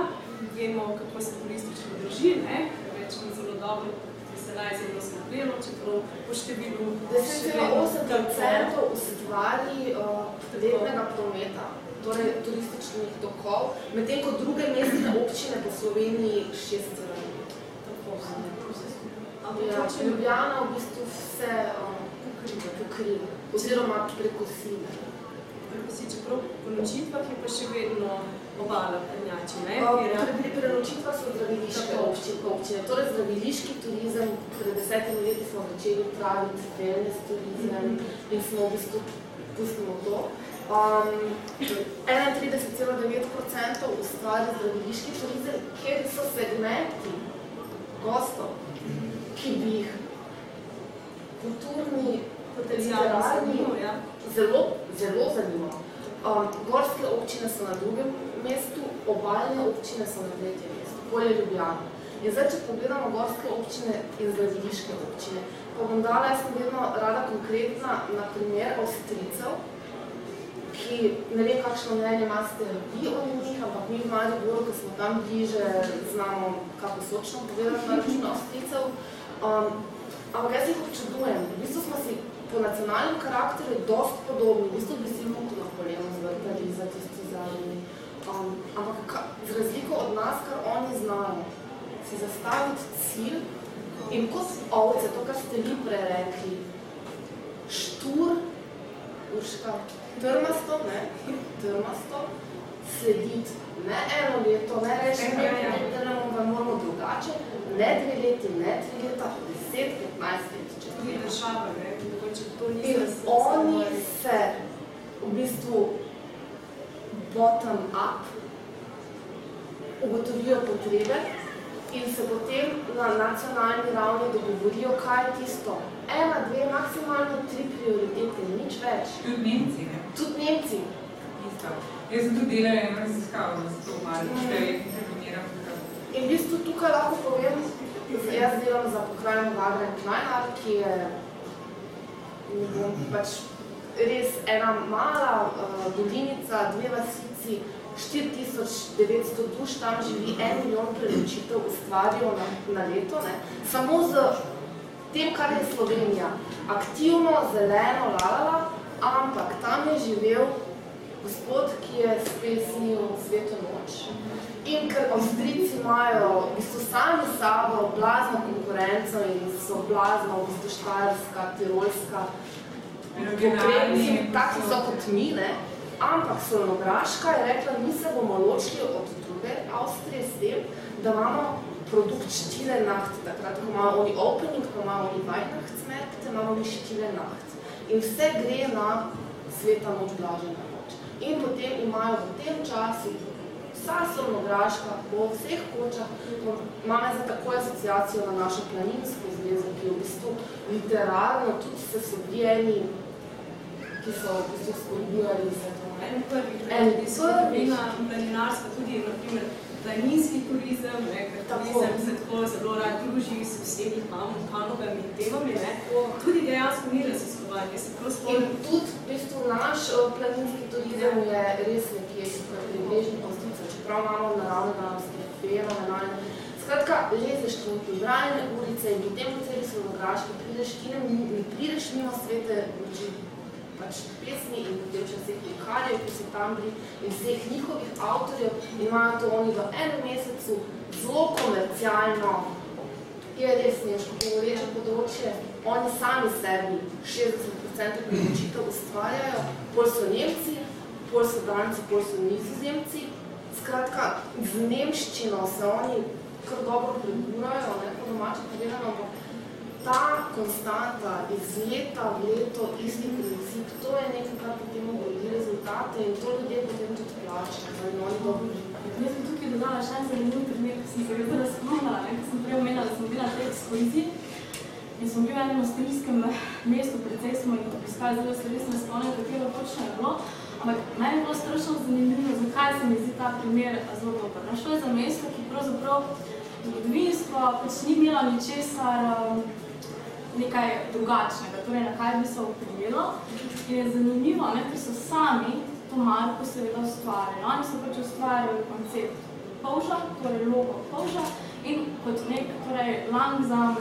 vemo, kako se turistično drži, ne? Rečemo zelo dobro, da se naj zelo skrbljeno, čeprav po številu... 10,8% ustvari uh, letnega prometa, torej turističnih tokov, medtem ko druge mestne občine po Sloveniji 6 Ja, Ljubljana v bistvu vse um, pokriva, oziroma prekosila. Prekosi, čeprav po nočitvah je pa še vedno obala prednjači, ne? Torej, pri prenočitvah so zdraviliške občine, občine. Torej, zdraviliški turizem, pred desetimi leti smo začeli praviti wellness turizem in smo v bistvu pustimo to. Um, 31,9% ustvari zdraviliški turizem, kjer so segmenti gostov, ki bi jih kulturni, literarni, ja. zelo, zelo zanimalo. Um, gorske občine so na drugem mestu, obaljne občine so na tretjem mestu, polje Ljubljana. In zdaj, če pogledamo gorske občine in zdraviliške občine, pa bom dala, jaz sem vedno rada konkretna, na primer Avstricev, ki ne vem, kakšno mnenje imate vi o njih, ampak mi v Mariboru, ko smo tam bliže, znamo kako sočno povedati na račun Avstricev. Um, ampak jaz jih občudujem. V bistvu smo si po nacionalnem karakteru dosti podobni. V bistvu bi si lahko Napoleon zvrtali za zadnji. Um, ampak ka, z razliko od nas, kar oni znajo, si zastaviti cilj in kot ovce, to, kar ste vi prej rekli, štur, Urška, trmasto, ne, trmasto, slediti ne eno leto, ne reči, ne, ne, ne, ne, ne, moramo drugače, ne dve leti, ne tri leta, deset, petnajst let, če Tudi država, ne? Mogoče to ni In oni se v bistvu bottom up ugotovijo potrebe in se potem na nacionalni ravni dogovorijo, kaj je tisto. Ena, dve, maksimalno tri prioritete, nič več. Tudi Nemci, ne? Tudi Nemci. Isto. Jaz sem tudi delala eno raziskavo, da se to malo še interveniram. In v bistvu tukaj lahko povem, jaz delam za pokrajino Vagren Knajnar, ki je ne bom, pač res ena mala uh, dolinica, dve vasici, 4900 duš, tam živi en milijon prenočitev ustvarijo na, na leto, ne? samo z tem, kar je Slovenija, aktivno, zeleno, lalala, ampak tam je živel gospod, ki je spesnil Sveto noč. In ker Avstrijci imajo v bistvu sami sabo blazno konkurenco in so blazno v bistvu štajerska, tirolska, Konkretni, taki so kot mi, ne? ampak Solnograška je rekla, mi se bomo ločili od druge Avstrije s tem, da imamo produkt štile nacht, takrat, ko imamo oni opening, ko imamo oni Weihnachtsmärkte, imamo mi štile nacht. In vse gre na sveta noč, blažena noč. In potem imajo v tem času vsa Solnograška po vseh kočah, imamo za takoj asociacijo na našo planinsko zvezo, ki je v bistvu literarno, tudi se so bili ki so v bistvu spodbujali to. En prvih, en prvih, planinarska, tudi, na primer, da je nizki turizem, ne, ker turizem se tako zelo rad druži s vsemi panogami in temami, ne, tudi dejansko ni raziskovanje, se prav In tudi, v bistvu, naš uh, planinski turizem je res nekje tukaj približni postica, čeprav imamo naravne danosti, fenomenalne. Skratka, lezeš v brajne ulice in potem po celi Slovograški prideš, ti ne, ne prideš mimo svete luči, pač pesmi in potem še vseh vikarjev, ki so tam bili in vseh njihovih avtorjev imajo to oni v enem mesecu zelo komercialno je res neško govoreče področje. Oni sami sebi 60% priločitev ustvarjajo, pol so Nemci, pol so Danci, pol so Nizozemci. Skratka, z nemščino se oni kar dobro preburajo, ne po domače povedano, ampak ta konstanta iz leta v leto, isti princip, to je nekaj, kar potem govori rezultate in to ljudje potem tudi plačajo, da jim oni dobro Jaz sem tukaj dodala še en zanimiv primer, ki sem se spomnila, ne, ko sem prej omenila, da sem bila te ekskluziji in sem bil v enem avstrijskem mestu, precej smo jih obiskali, zdaj se res ne spomnim, točno je bilo, ampak meni je bilo strašno zanimivo, zakaj se mi zdi ta primer zelo dober. No, šlo je za mesto, ki pravzaprav zgodovinsko pač ni imela ničesar um, nekaj drugačnega, torej na kaj bi se oprijelo. In je zanimivo, ne, ker so sami to marko seveda ustvarjali. Oni so pač ustvarjali koncept polža, torej logo polža in kot nek, torej langsam,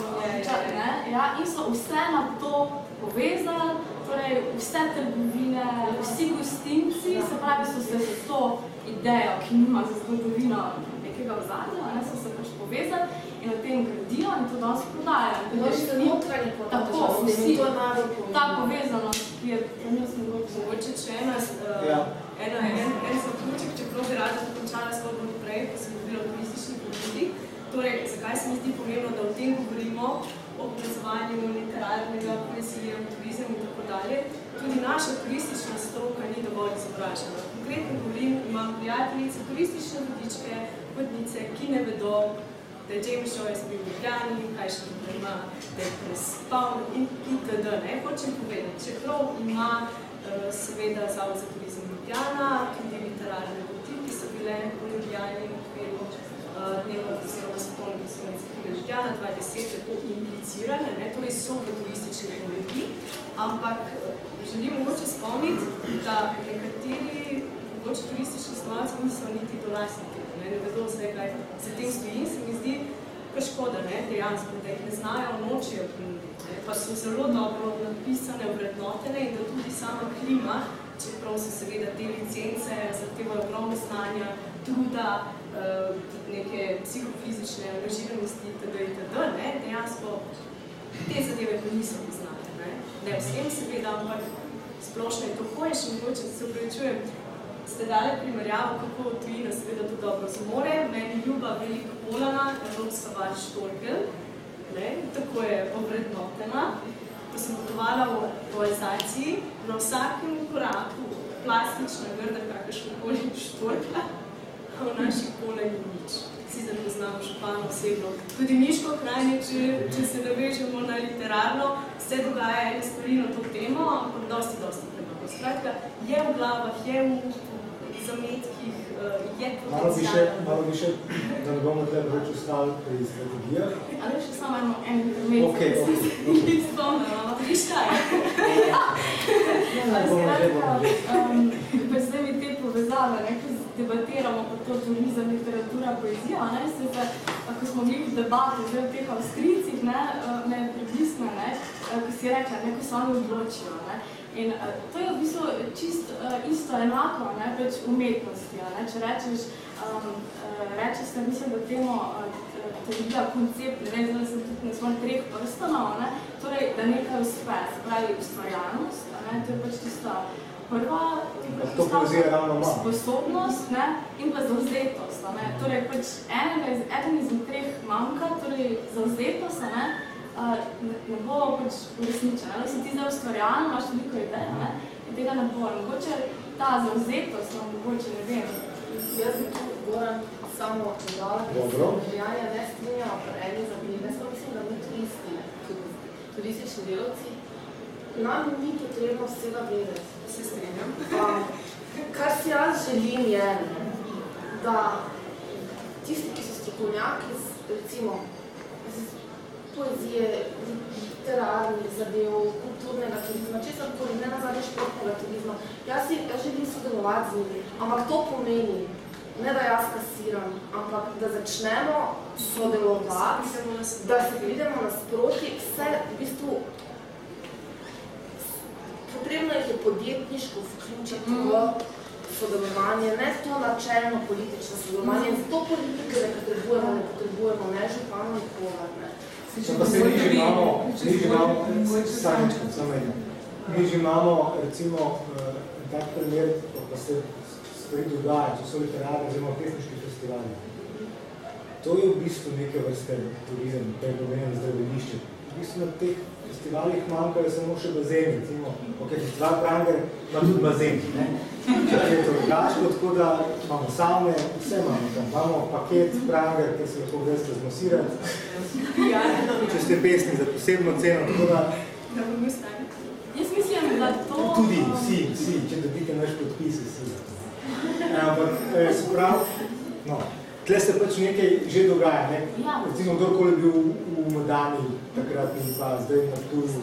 ne, ja, in so vse na to povezali, torej vse trgovine, vsi gostinci, se pravi, so se za to idejo, ki nima za zgodovino nekega vzadja, ne, so se pač povezali o tem gradijo in to danes prodajajo. No, še notranje Tako, vsi, ta povezanost, ki je trenutno mogoče. Mogoče če ena, uh, Ja. ena, en, en zaključek, čeprav bi rada dokončala zgodbo prej, ko sem govorila o turistični ponudi. Torej, zakaj se mi zdi pomembno, da o tem govorimo, o povezovanju literarnega, poezije, turizem in tako dalje. Tudi naša turistična stroka ni dovolj izobražena. Konkretno govorim, imam prijateljice, turistične vodičke, vodnice, ki ne vedo, da je James Joyce bil v Ljubljani, kaj še tukaj ima, da je prespal in itd. Ne, hočem povedati, čeprav ima uh, seveda Zavod za turizem Ljubljana, tudi literarne poti, ki so bile v Ljubljani v okviru uh, dneva oziroma svetovnega slovenskega Ljubljana 2010 je to implicirane, ne, torej so v turistični ponudbi, ampak uh, želim mogoče spomniti, da nekateri mogoče turistični stanovalci niso niti dolastniki, ne, ne vedo vse, kaj se tem stoji, se mi zdi pa škoda, ne, dejansko, da jih ne znajo, nočejo ponuditi, pa so zelo dobro napisane, vrednotene in da tudi sama klima, čeprav so seveda te licence, zahtevajo ogromno znanja, truda, uh, neke psihofizične angažiranosti itd. itd. Ne, dejansko te zadeve pa niso poznate. Ne, ne vsem seveda, ampak splošno je to hoje, še mogoče se upravičujem, ste dali primerjavo, kako tujina seveda to dobro zmore. Meni ljuba veliko polana, Evropska val Štorkel, ne, tako je ovrednotena. Ko sem potovala v poezaciji, na vsakem koraku plastična grda, kakršnokoli štorkla, a v naši pole ni nič. Sicer poznamo Šopana osebno. Tudi Miško krajnje, če, če se navežemo na literarno, se dogaja ene stvari na to temo, ampak dosti, dosti premalo. Skratka, je v glavah, je v zametkih, uh, je Malo bi še, malo bi še, da ne bomo tukaj več ostali pri strategijah. Ali še samo eno en primer, Okej, ki okej, sem okej. jih spomnila. Bomo že, bomo že. Um, pa zdaj mi te povezave, ne, ko debatiramo pa to turizem, literatura, poezija, ne, se za, ko smo bili v debati zdaj o teh Avstrijcih, ne, eh, me je pribliskno, ne, eh, ko si rekla, ne, ko se oni odločijo, ne, in uh, to je v bistvu čist uh, isto enako, ne, pač umetnosti, ne, če rečeš, um, uh, reče se, mislim, da temu uh, teorija, koncept, ne vem, zdaj sem tudi na svojih treh prstanov, ne, torej, da nekaj uspe, se pravi ustvarjalnost, ne, to je pač tista prva ravno ima. sposobnost ne, in pa zavzetost. Ne. Torej, pač enega iz, eden izmed treh manjka, torej zavzetost, ne, a, ne, ne bo pač uresničena. Da si ti zdaj ustvarjalen, imaš veliko idej, ne, in tega ne bo. Mogoče ta zavzetost, no, mogoče ne vem. Jaz bi tu Goran samo dodala, ker Dobro. se Ljubljanja ne strinjamo pri eni zabini. Jaz pa mislim, da mi turisti, tudi turistični delavci, nam ni potrebno vsega vedeti. Se strinjam. Kar si jaz želim je, da tisti, ki so strokovnjaki, recimo, poezije, literarnih zadev, kulturnega turizma, česar koli, ne na zadnje športnega turizma. Jaz, si, jaz želim sodelovati z njimi, ampak to pomeni, ne da jaz kasiram, ampak da začnemo sodelovati, da se pridemo nasproti, vse v bistvu potrebno jih je podjetniško vključiti v sodelovanje, ne to načelno politično sodelovanje. In to politike ne potrebujemo, ne potrebujemo, ne župano nikogar, ne. Pa se mi že imamo, mi že imamo, samičko, samo eno. Mi že imamo, recimo, uh, tak primer, pa se stvari dogaja, to so literarne, oziroma pesniški festivali. To je v bistvu neke vrste turizem, to je pomenem zdravilišče. V bistvu na teh festivalih manjkajo samo še bazeni, recimo, ok, festival Pranger ima tudi bazen, ne? Če je to drugačko, tako da imamo savne, vse imamo tam, imamo paket Pranger, ki se lahko veste zmasirati, če ste pesni za posebno ceno, tako da... Da stali. Jaz mislim, da to... Tudi, vsi, vsi, če dobite naš podpis, vsi. Ampak, eh, se pravi, no, tle se pač nekaj že dogaja, ne? Ja. Recimo, kdorkoli je bil v Modani takrat in pa zdaj na Tuju,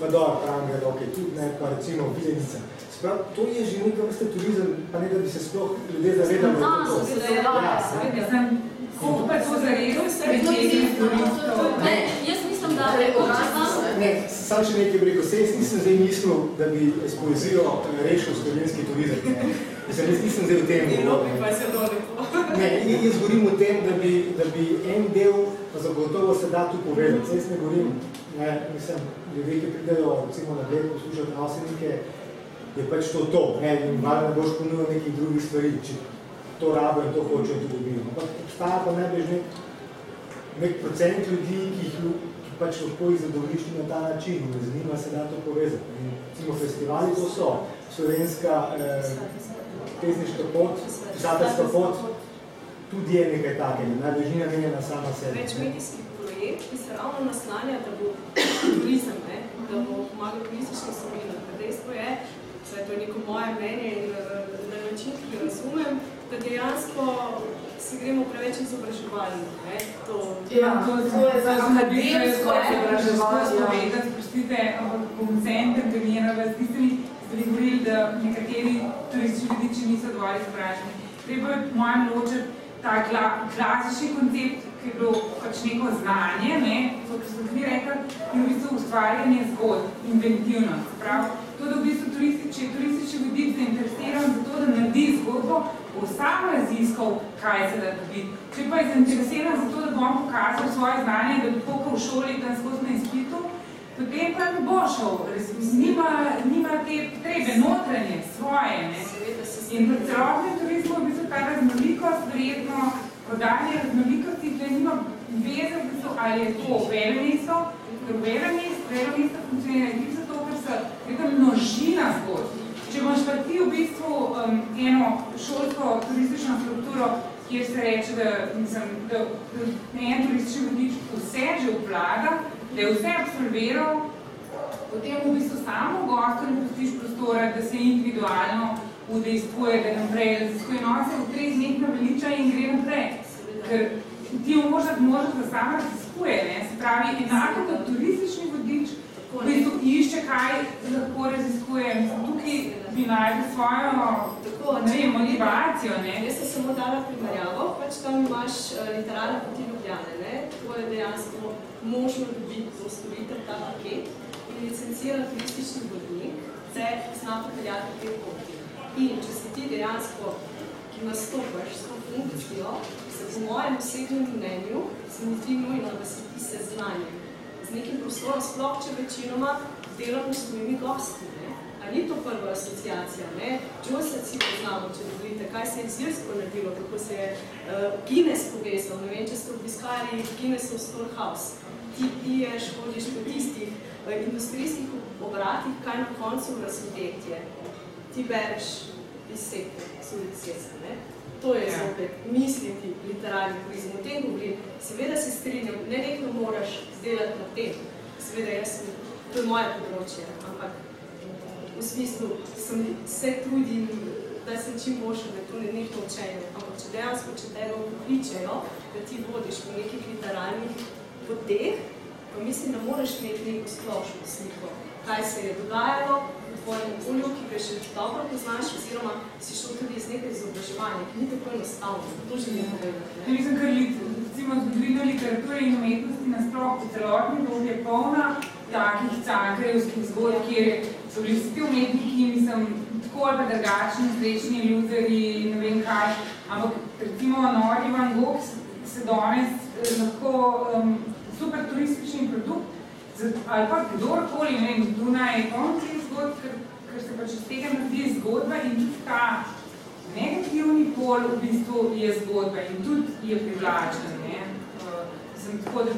pa dobro, Pranger, ok, tudi ne, pa recimo Vilenica. Se pravi, to je že neka vrsta turizem, pa ne da bi se sploh ljudje zavedali, da je to. seveda, ja, Ja, zaredil se To je večernih turistov? Ne, jaz mislim, da če sam Ne, sam še nekaj bi rekel, se jaz nisem zdaj mislil, da bi s poezijo rešil slovenski turizem. Mislim, jaz nisem zdaj v tem govoril. ne. to jaz govorim o tem, da bi, da bi en del, zagotovo se da tu povedati. Jaz ne govorim, ne, mislim, ljudje, ki pridejo recimo na gled poslušati nasilnike, je pač to to. Ne, in malo ne boš ponudil nekih drugih stvari, če to rabo in to hočejo tudi dobijo. Ampak obstaja pa najbrž nek, nek procent ljudi, ki jih pač lahko jih zadovoljiš na ta način in z njima se da to povezati. In, recimo festivali to so, slovenska eh, pesniška pot, pisateljska pot, tudi je nekaj takega, najbrž ni namenjena sama sebi. Več medijski projekt, ki se ravno naslanja, da bo turizem, ne? da bo pomagal turističnim sobinom. Dejstvo je, saj to je neko moje mnenje in eh, na način, ki ga razumem, da dejansko si gremo preveč izobraževalno. Ne? To, Ja, to je za akademsko izobraževanje. ja. Sprostite, ampak bom vse intervenirala s tistimi, vi govorili, da nekateri turistični ljudi, če niso dovolj izobraženi. Treba je po mojem ločiti ta kla, klasični koncept, ki je bilo pač neko znanje, ne, to, kar ste vi rekli, in v bistvu ustvarjanje zgodb, inventivnost. Prav, to, da v bistvu turisti, če je turistični voditelj zainteresiran za to, da naredi zgodbo, bo sam raziskal, kaj se da dobiti. Če pa je zainteresiran za to, da bom pokazal svoje znanje, da bi tako v šoli tam skozi na izpitu, potem pa ne bo šel, nima, nima te potrebe, notranje, svoje. Ne? In v celotnem turizmu v bistvu ta raznolikost, verjetno prodajanje raznolikosti, da nima veze, v bistvu, ali je to velemesto, ker velemesto, velemesto funkcionira tudi zato, ker se neka množina zgodb. Če imaš pa ti v bistvu um, eno šolsko turistično strukturo, kjer se reče, da, mislim, da, da en turistični vodič vse že obvlada, da je vse absolviral, potem v bistvu samo gostu ne pustiš prostora, da se individualno udejstvuje, da naprej raziskuje nose, v treh dneh naveliča in gre naprej. Ker ti jo možeš, možeš, da sama raziskuje, ne? se pravi, enako kot turistični vodič, v bistvu išče, kaj lahko raziskuje. Mislim, tukaj bi našli svojo Tako, ne vem, motivacijo. Ne? Jaz sem samo dala primerjavo, pač tam imaš uh, literarne poti Ljubljane, ne? To je dejansko možno dobiti to storitev, ta paket in licenciran turistični vodnik se zna popeljati te poti. In če si ti dejansko, ki nastopaš s to funkcijo, se po mojem osebnem mnenju, se mi zdi nujno, da si ti seznanjen z nekim prostorom, sploh če večinoma delamo s tvojimi gosti. Ne? A ni to prva asociacija, ne? Joyce si poznamo, če dovolite, kaj se je z Irsko naredilo, kako se je uh, Guinness povezal, ne vem, če ste obiskali Guinnessov Storehouse. Ti piješ, hodiš po tistih uh, industrijskih obratih, kaj na koncu razvidetje. Ti bereš izseke, sudi ceste, ne? To je Ja. zopet misliti literarni turizem. O tem govorim. Seveda se strinjam, ne nekno moraš zdelati na tem. Seveda, jaz sem, to je moje področje, ampak v smislu sem, se trudim da se čim boljše, da to ne nekdo učenje. Ampak če dejansko, če tebe pokličejo, da ti vodiš po nekih literarnih poteh, pa mislim, da moraš imeti neko splošno sliko, kaj se je dogajalo v tvojem okolju, ki ga še dobro poznaš, oziroma si šel tudi iz nekaj izobraževanja, ki ni tako enostavno, to želim povedati. Ne mislim, ker recimo zgodovina literature in umetnosti nasploh po celotni dobi je polna takih cankrejevskih zgodb, kjer so bili vsi umetniki, mislim, tako ali pa drugačni, srečni ljuderi, ne vem kaj, ampak recimo Nori Van Gogh se danes eh, lahko um, super turistični produkt, ali pa kdorkoli, ne vem, Dunaj je poln teh zgodb, ker, ker se pač iz tega naredi zgodba in tudi ta negativni pol v bistvu je zgodba in tudi je privlačen, ne. Uh, sem tako, da,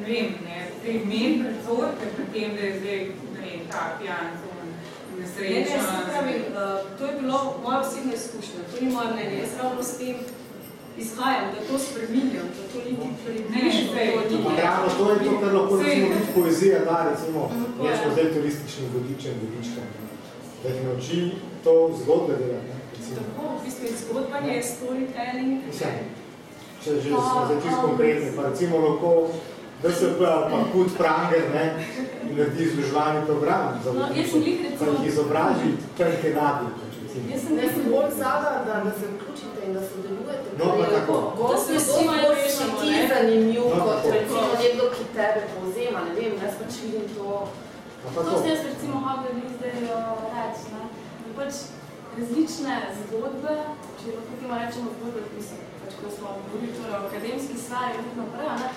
ne vem, ne, te men predsodke pri tem, da je zdaj, ne vem, ta pijan, nesrečna. Ne, ne, pravi, uh, to je bilo moja osebna izkušnja, to ni moja mnenje. Jaz ravno s tem izhajam, da to spreminjam, da to ni približno. Ravno to je to, kar lahko recimo tudi poezija da, recimo, rečemo zdaj turističnim vodičem, vodičkam, da jih nauči to zgodbe delati. Tako, v bistvu je zgodbanje, storytelling. Mislim, če že smo zdaj čisto konkretni, pa recimo lahko DSP ali pa Kud Pranger, ne, in naredi izloževalni program, za no, jaz pa jih izobraži, kar jih. Jaz sem jaz sem bolj zada, da, da se vključite in da sodelujete. No, pa tako. Da se vsi malo še ti zanimiv, no, kot recimo nekdo, ki tebe povzema, ne vem, jaz pač vidim to. To se jaz recimo hobi zdaj reči, ne. Pač različne zgodbe, če lahko timo rečemo zgodbe, mislim, pač ko smo govorili torej o akademski stvari in naprej, ne,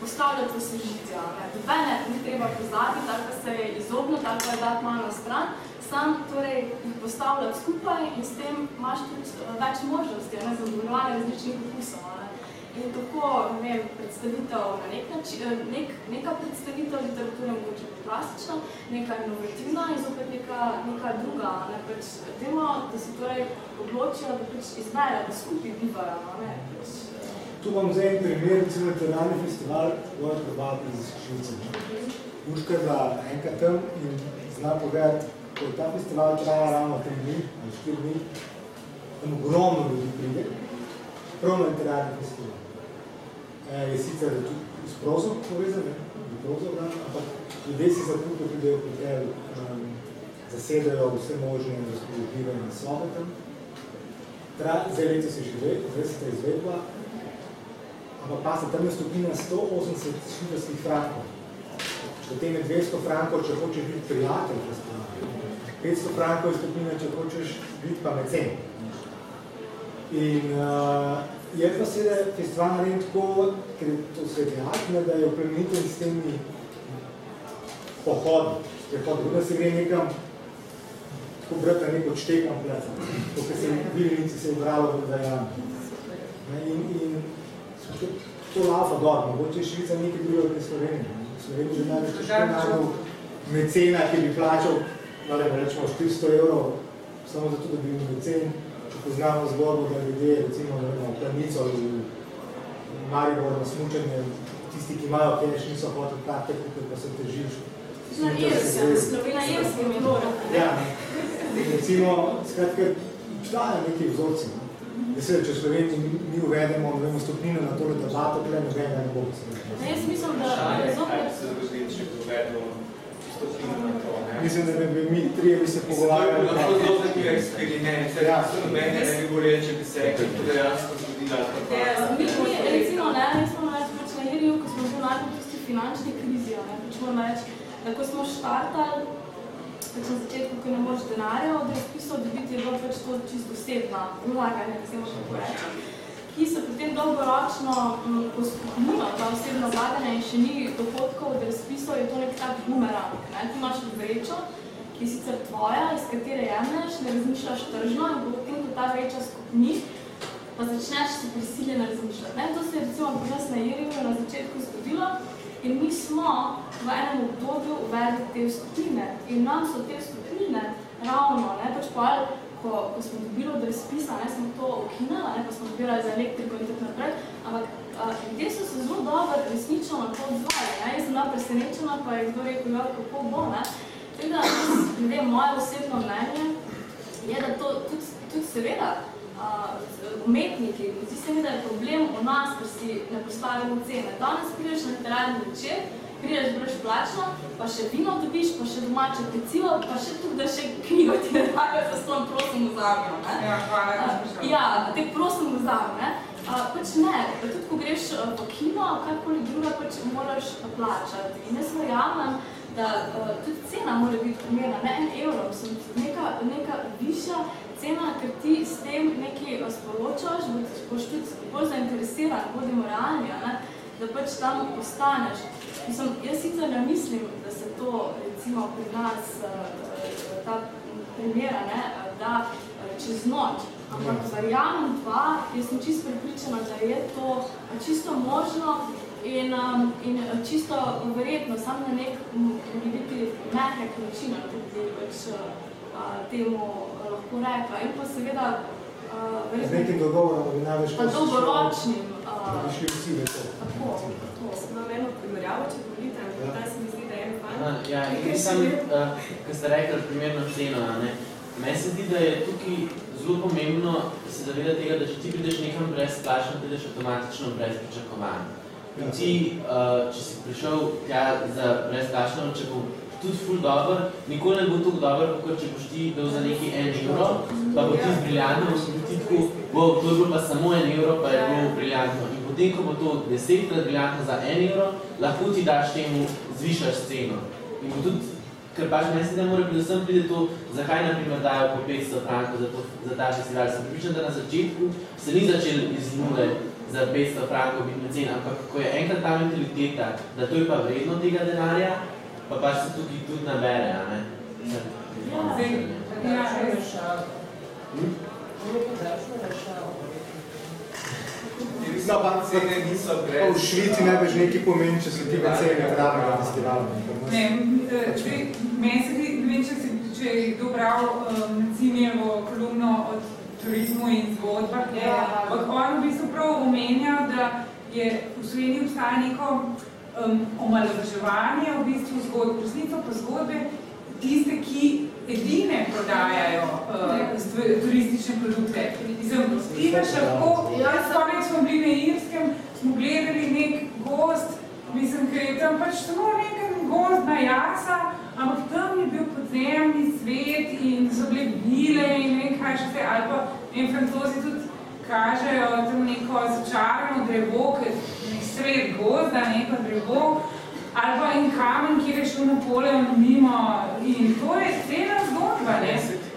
postavljati v sožitja. Dobene ni treba poznati, tako da se je izogniti, tako je dati malo na stran, sam torej postavljati skupaj in s tem imaš tudi več možnosti ne, za odgovorjanje različnih okusov. Ne. In tako, ne vem, predstavitev na nek način, nek, neka predstavitev literature mogoče klasična, neka inovativna in zopet neka, neka druga. Ne, pač, temo, da se torej odločijo, da pač izberejo, da skupaj bivajo. Ne, pač, Tu vam zdaj en primer, recimo literarni festival Voja Probati iz Švice. Urška je bila enkrat tam in zna povedati, ko je ta festival traja ravno tri dni, ali štiri dni, tam ogromno ljudi pride, prav na literarni festival. E, je sicer tudi s prozom povezan, ne, prozom, ne, ampak ljudje si zakupijo, pridejo v hotel, um, zasedajo vse možne razpoložljive na sobe tam. Tra, zdaj leto se že dve, zdaj se ta izvedba, ampak pa se tam je stopina 180 švicarskih frankov. Potem je 200 frankov, če hočeš biti prijatelj. 500 frankov je stopina, če hočeš biti pa mecen. In uh, je pa seveda festival naredim tako, ker je to svetljak, da je oplemeniten s temi pohodi. Prehodi, da se gre nekam tako brati na neko čtekam plec. To, kar se je bilinici se je bralo v Dajanu. In, in to laufa dol, mogoče je Švica nekaj drugo kot Slovenija. Slovenija že največ težko najdel mecena, ki bi plačal, vale, rečemo, 400 evrov, samo zato, da bi bil mecen, če poznamo zgodbo, da ljudje, recimo, na planico ali Maribor na smučanje, tisti, ki imajo keš, niso hoteli karte, kupiti, pa se težiš. Na Irskem, na Irskem je bilo. Ja, recimo, skratka, dajo neki vzorci. Da se, če Sloveniji mi uvedemo vemo, stopnino na tole debato, tle nobenega ne bo se Ne, jaz mislim, da je zopet... Kaj se zgodi, če uvedemo Mislim, da bi mi trije bi se pogovarjali. To je lahko zelo nekaj eksperiment, se ja. se nobene ne bi bolje, če bi se rekli, to dejansko zgodila. Mi, mi, recimo, ne, mi smo reči, pač na Iriju, ko smo bili najbolj tisti finančni krizi, ne, pač moramo reči, da ko smo štartali, pač na začetku, ko ne moraš denarja od razpisov dobiti, je bilo pač to čisto osebna vlaganja, da se lahko tako reče, ki se potem dolgoročno poskupnilo, ta osebna vlaganja in še ni dohodkov od razpisov, je to nek tak bumerang. Ne? Ti imaš vrečo, ki je sicer tvoja, iz katere jemneš, ne razmišljaš tržno in potem, ko ta vreča skupni, pa začneš se prisiljen razmišljati. Ne? To se je recimo pri nas na Iriju na začetku zgodilo, In mi smo v enem obdobju uvedli te skupine in nam so te skupine ravno, ne, pač pa, ko, ko smo dobili od razpisa, ne, smo to okinali, ne, pa smo dobirali za elektriko in tako naprej, ampak ljudje so se zelo dobro resnično na to odzvali, ne, jaz sem bila presenečena, pa je kdo rekel, ja, kako bo, ne. Tako da, vem, moje osebno mnenje je, da to tudi, tudi se ve, umetniki, zdi se mi, da je problem v nas, ker si ne postavimo cene. Danes prideš na literarni večer, prideš brezplačno, pa še vino dobiš, pa še domače pecivo, pa še tudi, da še knjigo ti ne dajo, da stojim prosim vzamem, ne? Ja, hvala, da Ja, te prosim vzamem, ne? Uh, pač ne, tudi ko greš v kino, karkoli druga, pač moraš plačati. In jaz verjamem, da uh, tudi cena mora biti primerna, ne en evro, mislim, neka, neka višja cena, ker ti s tem nekaj sporočaš, boš tudi bolj zainteresiran, bodimo realni, ne? Da pač tam ostaneš. Mislim, jaz sicer ne mislim, da se to recimo pri nas uh, ta primera, ne, da uh, čez noč, ampak verjamem pa, jaz sem čisto pripričana, da je to čisto možno in, um, in čisto verjetno, samo na nek, biti mehek način, bi pač temu lahko rekla. In pa seveda, uh, z nekim dogovorom, da bi največ pa dolgoročnim. Da bi šli vsi v to. Tako, tako. Imam eno primerjavo, če dovolite, Ja. ta se mi zdi, da je en fan. Ja, in sam, uh, ko ste rekli primerno ceno, ne, meni se zdi, da je tukaj zelo pomembno se zaveda tega, da če ti prideš nekam brezplačno, prideš avtomatično brez pričakovanj. In ti, uh, če si prišel tja za brezplačno, če bo tudi ful dober, nikoli ne bo tako dober, kot če boš ti dal za neki en evro, pa bo ti briljantno, v biti bo to je bilo pa samo en evro, pa je bilo briljantno. In potem, ko bo to desetkrat briljantno za en evro, lahko ti daš temu, zvišaš ceno. In bo tudi, ker pač meni se da mora predvsem pride to, zakaj na primer dajo po 500 frankov za, to, za ta festival. Sem pripričan, da na začetku se ni začel iz nule za 500 frankov biti cena, ampak ko je enkrat ta mentaliteta, da to je pa vredno tega denarja, pa pač se tukaj tudi nabere, a ne? Zdaj, ja, res. Hm? Mislim, pa cene niso brez... Pa v Švici ne veš nekaj pomeni, če so ti v ceni pravega festivala. Ne, eh, zdaj, meni se zdi, ne vem, če, si, če je kdo bral um, Cimjevo kolumno od turizmu in zgodbah, ne, ampak on v bistvu prav omenja, da je v Sloveniji obstaja neko um, omalovaževanje v bistvu zgodb, resnico pa zgodbe, tiste, ki edine prodajajo uh, turistične produkte. Imaš lahko, jaz spomnim, smo bili na Irskem, smo gledali nek gost, mislim, ker je tam pač samo nekaj gozdna jasa, ampak tam je bil podzemni svet in so bile vile in ne vem kaj še ali pa in francozi tudi kažejo tam neko začarano drevo, ker nek sred gozda, neko drevo, ali pa en kamen, kjer je šel Napoleon mimo in to je cela zgodba, ne?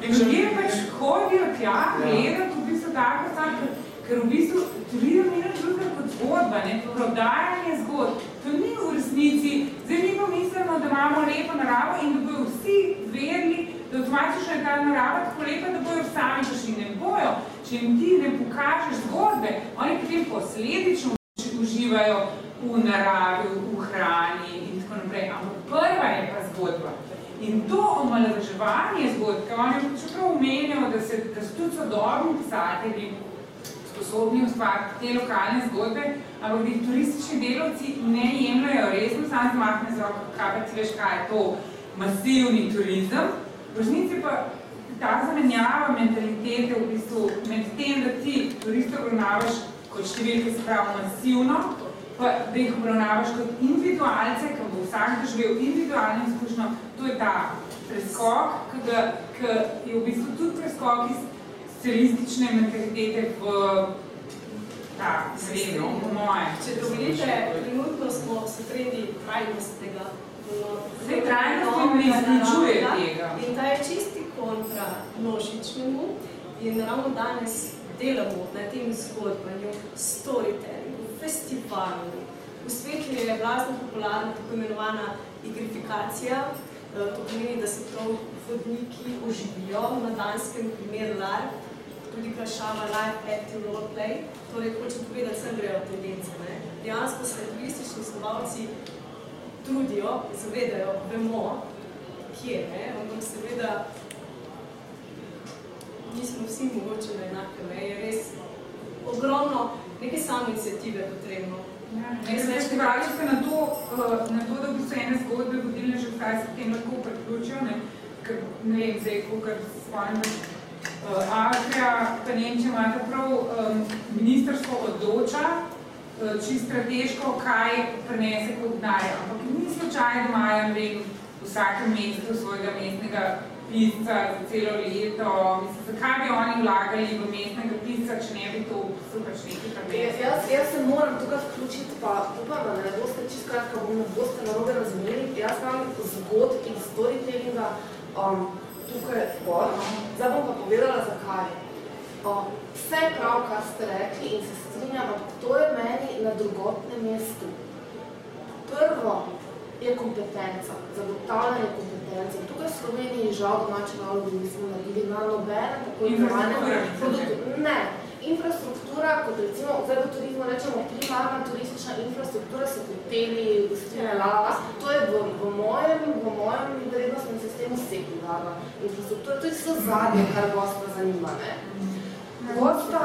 Ljudje pač hodijo tja, gledati v bistvu tako stvar, ker, ker v bistvu turizem ni nič drugega kot zgodba, ne? prodajanje zgodb. To ni v resnici, zdaj mi pa mislimo, da imamo lepo naravo in da bojo vsi verili, da avtomatično je ta narava tako lepa, da bojo sami prišli. Ne bojo, če jim ti ne pokažeš zgodbe, oni potem posledično uživajo v naravi, v hrani in tako naprej. Ampak prva je pa zgodba. In to omalovaževanje zgodb, ker oni čeprav omenjajo, da, se, da so tudi sodobni pisatelji sposobni ustvariti te lokalne zgodbe, ampak da jih turistični delavci ne jemljajo resno, sam zmahne z roko, kaj pa ti veš, kaj je to masivni turizem. V resnici pa ta zamenjava mentalitete v bistvu med tem, da ti turiste obravnavaš kot številke, se pravi masivno, pa da jih obravnavaš kot individualce, ki bo vsak doživel individualno izkušnjo, to je ta preskok, ki je v bistvu tudi preskok iz socialistične mentalitete v ta srednjo, po moje. Če dovolite, trenutno smo v sredi trajnostnega Zdaj, trajnost ne izničuje tega. In ta je čisti kontra množičnemu in ravno danes delamo na tem zgodbanju, storytellingu, festivalu. V svetu je blazno popularna tako imenovana igrifikacija, to pomeni, da se prav vodniki oživijo, na danskem primer LARP, tudi krašava Live Active Roleplay, torej hočem povedati, sem grejo tendence. Ne? Dejansko se turistični snovalci trudijo, zavedajo, vemo, kje, ne? ampak seveda nismo vsi mogoče na enake meje, je res ogromno neke samo iniciative potrebno. Ja, Festivali se na to, na to, da bi se ene zgodbe vodilne že vsaj se tem lahko priključijo, ne, ker ne vem zdaj, kakor spomnim, uh, Avstrija, pa Nemčija imata prav um, ministrstvo odloča, uh, čisto strateško, kaj prenese kot denarja. Ampak ni slučaj, da imajo vem, v vsakem mestu svojega mestnega pisca za celo leto. Mislim, zakaj bi oni vlagali v mestnega pisca, če ne bi to so pač neki Ja, jaz, jaz se moram tukaj vključiti, pa upam, da ne boste čisto kratka, bom ne boste narobe razumeli. Jaz imam zgodb in storytellinga um, tukaj gor. Zdaj bom pa povedala, zakaj. Um, vse prav, kar ste rekli in se strinjam, ampak to je meni na drugotnem mestu. Prvo je kompetenca, zagotavljanje kompetence. Tukaj v Sloveniji žal domače nalogi nismo naredili na nobenem tako imenovanem produktu. Ne, infrastruktura, kot recimo zdaj v turizmu rečemo primarna turistična infrastruktura, so hoteli, gostilne, lala, to je v, v mojem, v mojem vrednostnem sistemu sekundarna infrastruktura, to je vse zadnje, kar gosta zanima. Ne? Gosta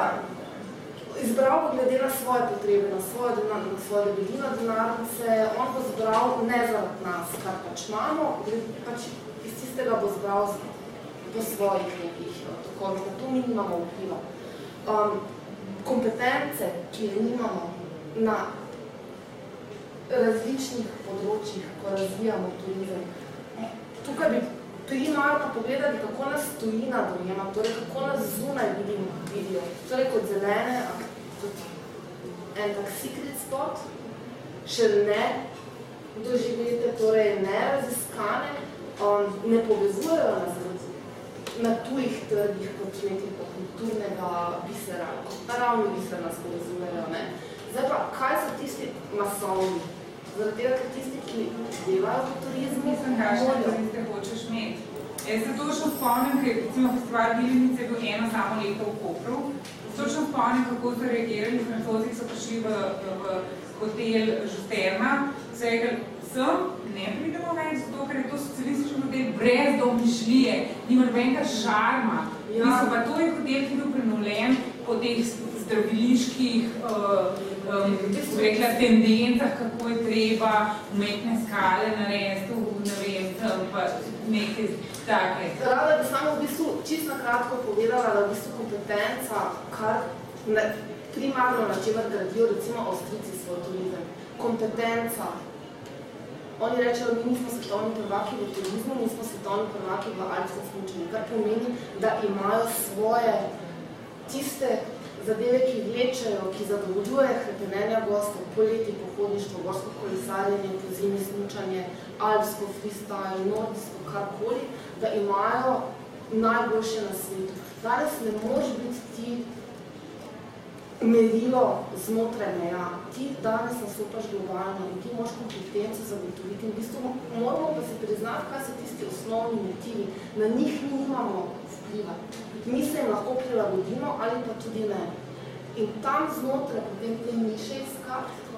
izbral bo glede na svoje potrebe, na svojo, na svojo debelino denarnice, on bo zbral ne zaradi nas, kar pač imamo, pač iz tistega bo zbral po svojih nekih tokovih, na to mi nimamo vpliva um, kompetence, ki jo imamo na različnih področjih, ko razvijamo turizem. Tukaj bi tudi malo pogledali, kako nas tujina dojema, torej kako nas zunaj vidimo, vidijo. Torej kot zelene, kot en tak secret spot, še ne doživete, torej ne raziskane, um, ne povezujejo nas na tujih trgih kot nekaj kulturnega bisera, naravni biser nas povezujejo. Ne? Zdaj pa, kaj so tisti masovni? Zaradi tega, ker tisti, ki delajo v turizmu, mislim, kakšne turiste hočeš imeti. Jaz se točno spomnim, ker recimo festival Vilnice je bil eno samo leto v Kopru. Točno spomnim, kako so reagirali, francozi so prišli v, v, v hotel Žusterna, so rekli, sem, ne pridemo več, zato ker je to socialistični model brez domišljije, nima nobenega šarma. Ja. Mislim, pa to je hotel, ki je bil prenovljen po teh zdraviliških uh, um, rekla, tendencah, kako je treba umetne skale narediti, ne vem, pa nekaj take. Rada bi samo v bistvu čisto kratko povedala, da v bistvu kompetenca, kar ne, primarno na čemer gradijo recimo Avstrici svoj turizem. Kompetenca, Oni rečejo, mi nismo svetovni prvaki v turizmu, mi smo svetovni prvaki v alpskem smučenju, kar pomeni, da imajo svoje tiste zadeve, ki vlečajo, ki zadovoljuje hrepenenja gostov, poleti, pohodništvo, gorsko kolesarjenje, pozimi smučanje, alpsko freestyle, nordijsko, karkoli, da imajo najboljše na svetu. Danes ne može biti ti merilo znotraj meja. Ti danes nastopaš globalno in ti moraš kompetence zagotoviti. In v bistvu moramo pa se priznati, kaj so tisti osnovni motivi. Na njih mi nimamo vpliva. Mi se jim lahko prilagodimo ali pa tudi ne. In tam znotraj potem te niše iskati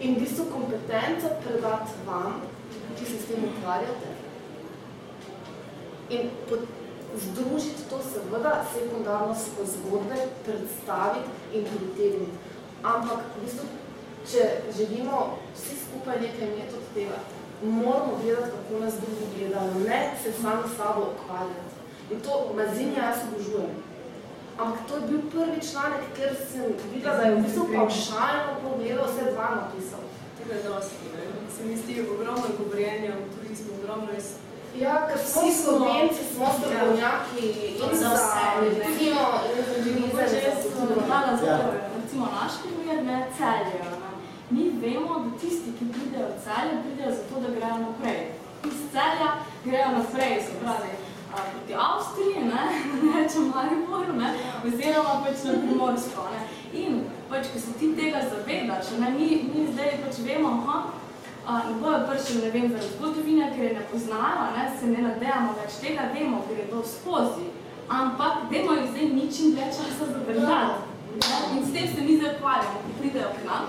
in v bistvu kompetenco predati vam, ki se s tem ukvarjate. In združiti to seveda sekundarno zgodbe, predstaviti in pritegniti. Ampak v bistvu, če želimo vsi skupaj nekaj imeti od tega, moramo gledati, kako nas drugi gledajo, ne se sami sabo okvarjati. In to mazinja jaz obožujem. Ampak to je bil prvi članek, ker sem videla, da je v bistvu pavšalno pogledal vse dva napisal. Tega je dosti, ne? Se mi zdi ogromno govorjenja v turizmu, ogromno je Ja, ker vsi slovenci smo strokovnjaki in za medicino in za medicino. Recimo naš primer, ne, celje. Mi vemo, da tisti, ki pridejo v celje, pridejo zato, da grejo naprej. Iz celja grejo naprej, se pravi, proti Avstriji, ne, rečem Mariboru, ne, oziroma pač na Primorsko, ne. In pač, ko se ti tega zavedaš, ne, mi, mi zdaj pač vemo, aha, in bojo prišli, ne vem, zaradi zgodovine, ker je ne poznajo, ne, se ne nadejamo več tega, vemo, ker je to skozi. Ampak, dajmo jih zdaj ničim več časa zadržati. In s tem se mi zdaj hvalimo, ko pridejo k nam,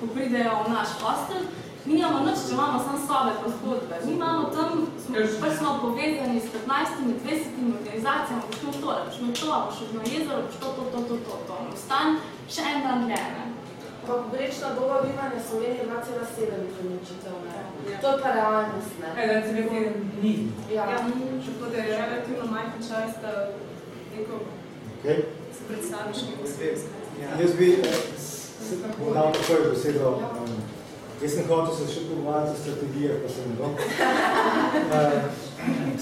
ko pridejo v naš hostel, mi imamo nič, če imamo samo sobe pa zgodbe. Mi imamo tam, smo, pa smo povezani s 15, 20 organizacijami, boš to, boš to, boš na jezero, boš to, to, to, to, to, to. Ostan še en dan dlje, ne. Pa pobrečna doba bivanja Slovenije 2,7 prenočitev, ne? Ja. To je pa realnost, ne? E, da se vedi, ni. Ja. ja. Tako da je relativno majhen čas, da neko, okay. se predstaviš neko svojo Ja. Jaz bi eh, bom dal takoj besedo. Jaz sem hotel se še pogovarjati o strategije, pa sem ne bom. Uh,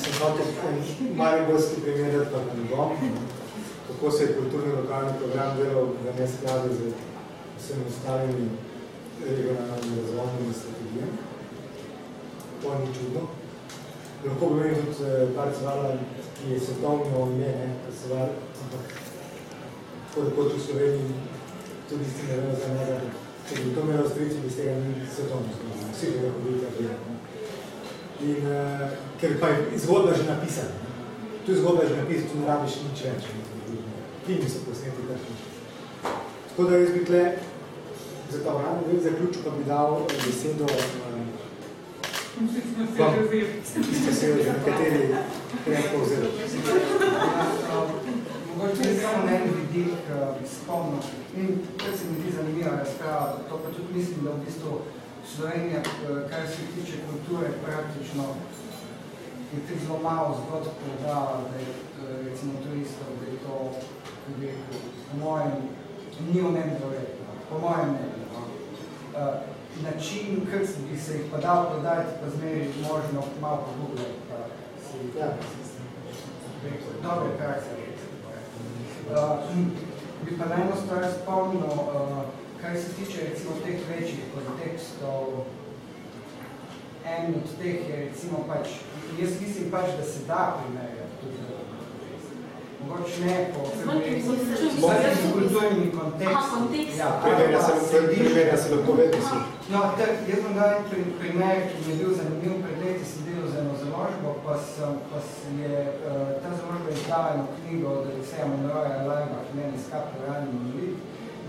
sem hotel en mariborski primer, pa ne bom. Kako se je kulturni lokalni program delal v neskladu z vsemi ostalimi regionalnimi razvojnimi strategijami. To ni čudno. Lahko bi imel tudi eh, Parcivala, ki je svetovno ime, ne, Parcival, ampak tako da kot v Sloveniji tudi isti ne vemo za njega. Če bi to imel strici, bi z tega ni svetovno slovenilo. Vsi bi lahko bili tako In uh, ker pa je zgodba že napisana. Tu je zgodba že napisana, tu ne rabiš nič več. Filmi so posneti tako. Tako da jaz bi tle za ta vrani del zaključil, pa bi dal besedo vzeli. Ste se jo nekateri krepko vzeli. Mogoče bi samo na en vidik uh, spomnil. In to se mi zdi zanimiva razprava. To pa tudi mislim, da v bistvu Slovenija, kar se tiče kulture, praktično je tudi zelo malo zgodb predala, da je recimo turistov, da je to, kako bi rekel, po mojem, ni omembno rekla, po mojem mnenju. Uh, način, kar bi se jih pa dal prodajati, pa zmeri možno malo pogubljati, pa si ja. dobre prakse. Uh, bi pa na eno stvar spomnil, uh, kaj se tiče recimo teh večjih kontekstov. En od teh je recimo pač, jaz mislim pač, da se da primerjati tudi Mogoče ne po vsakim kulturnim kontekstu. Ja, primerja se lahko vedno si. No, tak, jaz bom dal en primer, ki mi je bil zanimiv pred leti, sem delal za eno založbo, pa, sem, pa je uh, ta založba izdala eno knjigo od Alexeja Monroya Lajba, ki meni skapil realni monolit,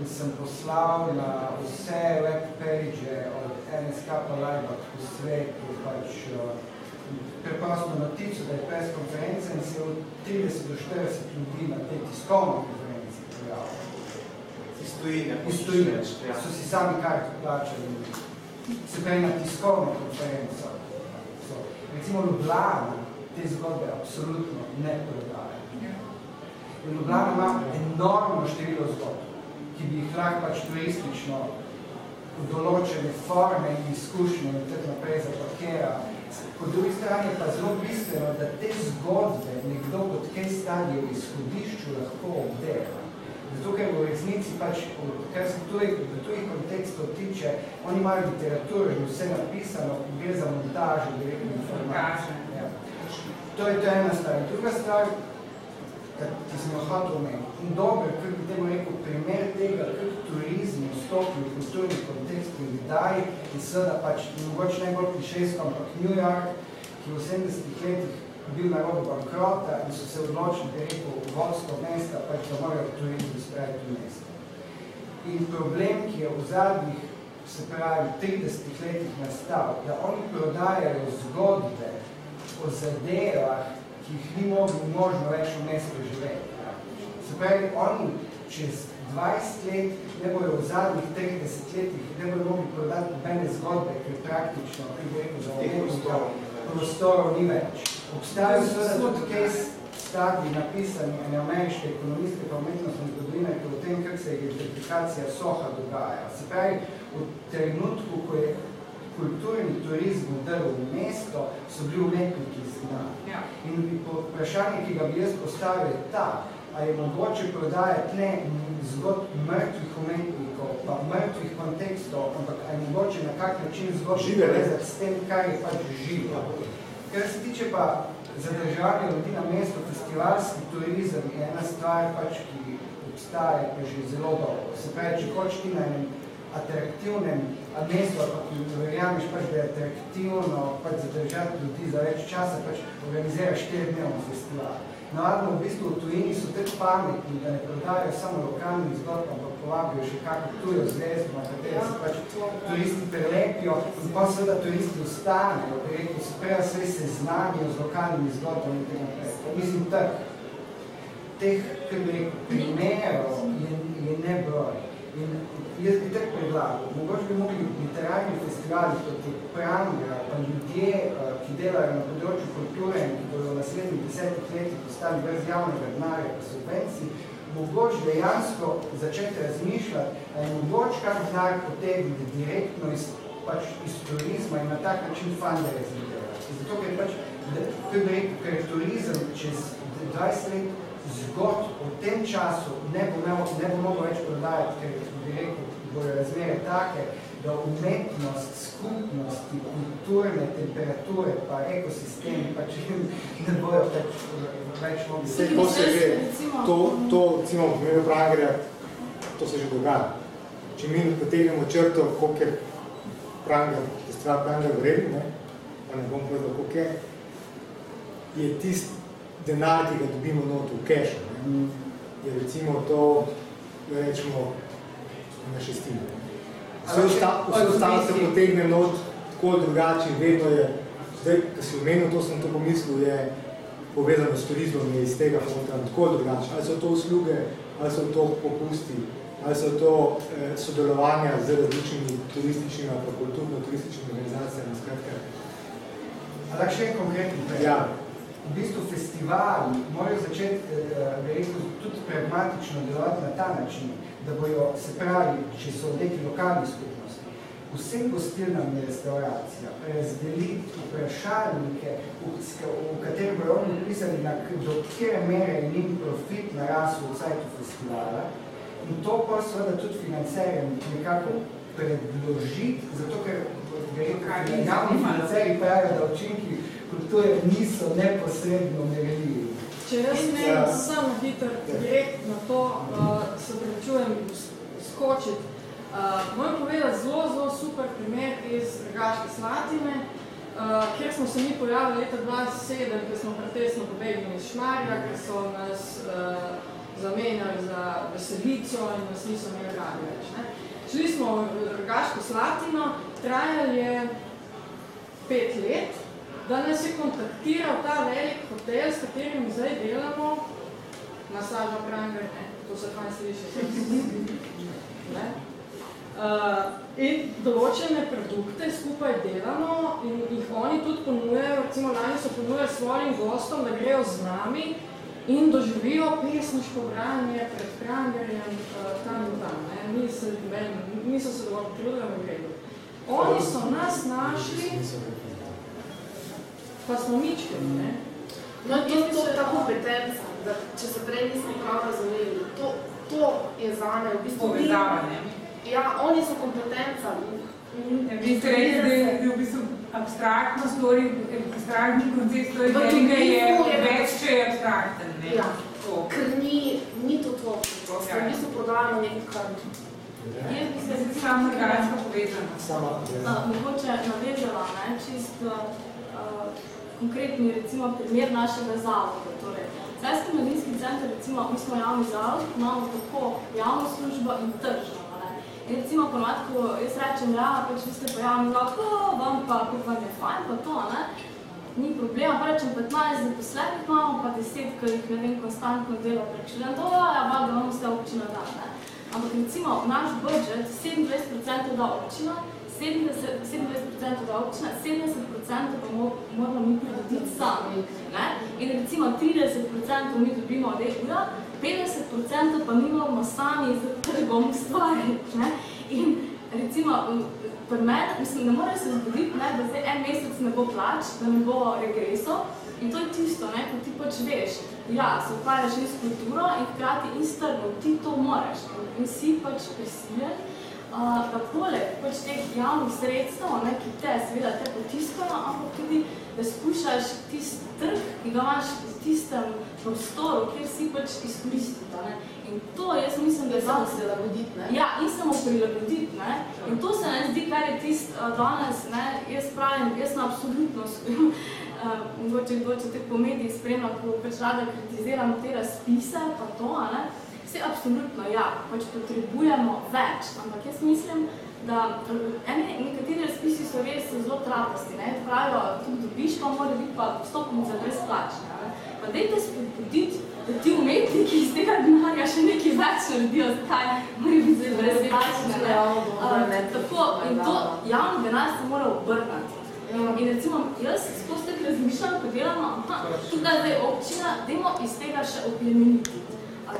in sem poslal na vse web page od NSK Lajba v svetu, pač uh, preprosto notico, da je pres konferenca in se od 30 do 40 ljudi na tej tiskovni konferenci pojavili. Iz tujine. Iz tujine. So si sami karto plačali. Se pravi na tiskovno konferenco. So. Recimo Ljubljana te zgodbe absolutno ne prodaja. Ljubljana ima enormno število zgodb, ki bi jih lahko pač turistično v določene forme in izkušnje in tako naprej zapakera Po drugi strani je pa zelo bistveno, da te zgodbe nekdo kot kaj stadijo v izhodišču lahko obdela. Zato, ker v resnici pač, kar se tudi v tujih kontekstov tiče, oni imajo literaturo že vse napisano, gre za montažo, direktno informacijo. Ja. To je to ena stvar. Druga stvar, ki sem jo hotel omeniti, in dobro, kar bi temu rekel, primer tega, kak turizm vstopi v kulturni kontekst v Vidaji in seveda pač mogoče najbolj klišejsko, ampak New York, ki v 70-ih letih bil na robu bankrota in so se odločili, da je rekel, vodstvo mesta, pač da morajo turizm spraviti v mesto. In problem, ki je v zadnjih, se pravi, 30 letih nastal, da oni prodajajo zgodbe o zadevah, ki jih ni mogli možno več v mestu živeti. Se pravi, oni čez 20 let ne bojo v zadnjih 30 letih ne bojo mogli prodati nobene zgodbe, ker praktično, ki bo rekel, za omenjega prostorov ni več. Obstajajo seveda tudi case study napisani ene ameriške ekonomiste pa umetnostne zgodovine, ki o tem, kak se je gentrifikacija soha dogaja. Se pravi, v trenutku, ko je kulturni turizm vdrl v mesto, so bili umetniki znani. Ja. In vprašanje, ki ga bi jaz postavil, je ta, a je mogoče prodajati ne zgodb mrtvih umetnikov, pa mrtvih kontekstov, ampak a je mogoče na kak način zgodb povezati s tem, kar je pač živo. Ker se tiče pa zadržavanja ljudi na mesto, festivalski turizem je ena stvar, pač, ki obstaja pa že zelo dolgo. Se pravi, če hočeš ti na enem atraktivnem pa ki verjamiš, pač, da je atraktivno pač, zadržati ljudi za več časa, pač organiziraš 4-dnevno festival. Navadno v bistvu v tujini so tako pametni, da ne prodajo samo lokalni zgodb, ampak povabijo še kako tujo zvezdo, na katero se pač turisti prelepijo in pa seveda turisti ostanejo, bi rekel, se prej sve seznanijo z lokalnimi zgodbami in tega naprej. Mislim, tak, teh, kaj bi rekel, primerov je, je nebroj. In jaz bi tako predlagal, mogoče bi mogli literarni festivali, kot je Prangra, pa ljudje, eh, ki delajo na področju kulture in ki bodo v naslednjih desetih letih postali brez javnega denarja pa subvencij, mogoče dejansko začeti razmišljati, je mogoče kak denar potegniti direktno iz, pač iz turizma in na tak način fundraising delati. Zato, ker pač, ker turizem čez 20 let zgod v tem času ne bo, ne bo mogel več prodajati, ker bi rekel, bojo razmere take, da umetnost, skupnosti, kulturne temperature pa ekosistemi pač ne bojo več, več mogli. Vse, ko se že, to, to, recimo, v primeru Pragerja, to se že dogaja. Če mi potegnemo črto, koliko je Pranger, festival Pranger vreden, ne, pa ne bom povedal, koliko je, je tist denar, ki ga dobimo not v kešu, ne, je recimo to, da rečemo, na šestini. Vse ostalo se potegne not tako drugače, vedno je, zdaj, ko si omenil, to sem to pomislil, je povezano s turizmom, je iz tega fonda tako drugače. Ali so to usluge, ali so to popusti, ali so to eh, sodelovanja z različnimi turističnimi ali kulturno-turističnimi organizacijami, skratka. Ali še en konkretni primer? Ja. V bistvu festivali morajo začeti, eh, rekel, tudi pragmatično delovati na ta način, da bojo, se pravi, če so neki lokalni skupnosti, vsem gostilnam je restauracija, razdeliti vprašalnike, v, v katerem bojo oni napisali, na, do kjere mere je njim profit narasel v sajtu festivala in to pa seveda tudi financerjem nekako predložiti, zato ker javni financeri pravijo, da učinki kulture niso neposredno merljivi. Če jaz ne ja. samo hitro direkt na to, uh, se prečujem skočiti. Uh, moram povedati zelo, zelo super primer iz Rgaške Slatine, uh, kjer smo se mi pojavili leta 2007, ker smo pretesno pobegli iz Šmarja, ker so nas uh, zamenjali za veselico in nas niso imeli radi več. Ne? Šli smo v Rgaško Slatino, trajali je pet let, da nas je kontaktiral ta velik hotel, s katerim zdaj delamo, masaža Pranger, ne, to se kaj sliši, ne? Uh, in določene produkte skupaj delamo in jih oni tudi ponujajo, recimo lani so ponujali svojim gostom, da grejo z nami in doživijo pesniško branje pred Prangerjem uh, tam in tam. Ne? Mi se, niso se dovolj potrudili, da gredo. Oni so nas našli pa smo mičke, ne? No, to je to ta kompetenca, da če se prej nismo prav razumeli, to, to je zame v bistvu... Povezavanje. Ja, oni so kompetenca. Vi ste rekli, da je v bistvu abstraktno stori, abstraktni koncept stori, da je več, če je abstrakten, ne? Ja, ker ni, ni to to. Ja. V bistvu prodajamo nekaj Jaz bi se samo drugačko povezano. Sama. Mogoče navezala, ne, čisto konkretni recimo, primer našega zavoda. Torej, Celjski mladinski center, recimo, mi smo javni zavod, imamo tako javno službo in tržno. In recimo, ponovati, ko jaz rečem, ja, pač vi ste pa javni zavod, vam pa, ko vam je fajn, pa to, ne? ni problema, pa rečem 15 zaposlenih imamo, pa 10, ki jih ne vem, konstantno dela prek študent, to ja, valjda, vam ste občina da, ne? Ampak recimo, naš budžet, 27% da občina, 27% da občina, 70% pa moramo mi pridobiti sami. Ne? In recimo 30% mi dobimo od EU, 50% pa mi moramo sami z trgom stvariti. Ne? In recimo, pri meni, mislim, ne more se zgoditi, ne, da zdaj en mesec ne bo plač, da ne bo regreso. In to je tisto, ne, ko ti pač veš, ja, se ukvarjaš s kulturo in hkrati istrno, ti to moreš. In si pač prisiljen, da poleg pač teh javnih sredstev, ne, ki te seveda te potiskajo, ampak tudi, da skušaš tisti trg, ki ga imaš v tistem prostoru, kjer si pač izkoristiti. Ne. In to jaz mislim, da je samo prilagoditi? Ja, in samo prilagoditi, ne. In to se ne zdi, kar je tist uh, danes, ne, jaz pravim, jaz sem absolutno, uh, mogoče kdo, če te po medijih spremlja, ko pač rada kritiziram te razpise, pa to, ne, Vse absolutno, ja, pač potrebujemo več, ampak jaz mislim, da ene, nekateri razpisi so res zelo trapasti, ne, pravijo, tudi dobiš, pa mora biti pa stopnica brezplačna. Pa dejte spodbuditi, da ti umetniki iz tega denarja še nekaj več naredijo, zakaj morajo biti zelo brezplačne. Tako, in to javno denar se mora obrnati. In recimo, jaz skozi razmišljam, ko delamo, aha, tukaj zdaj občina, dajmo iz tega še oplemeniti.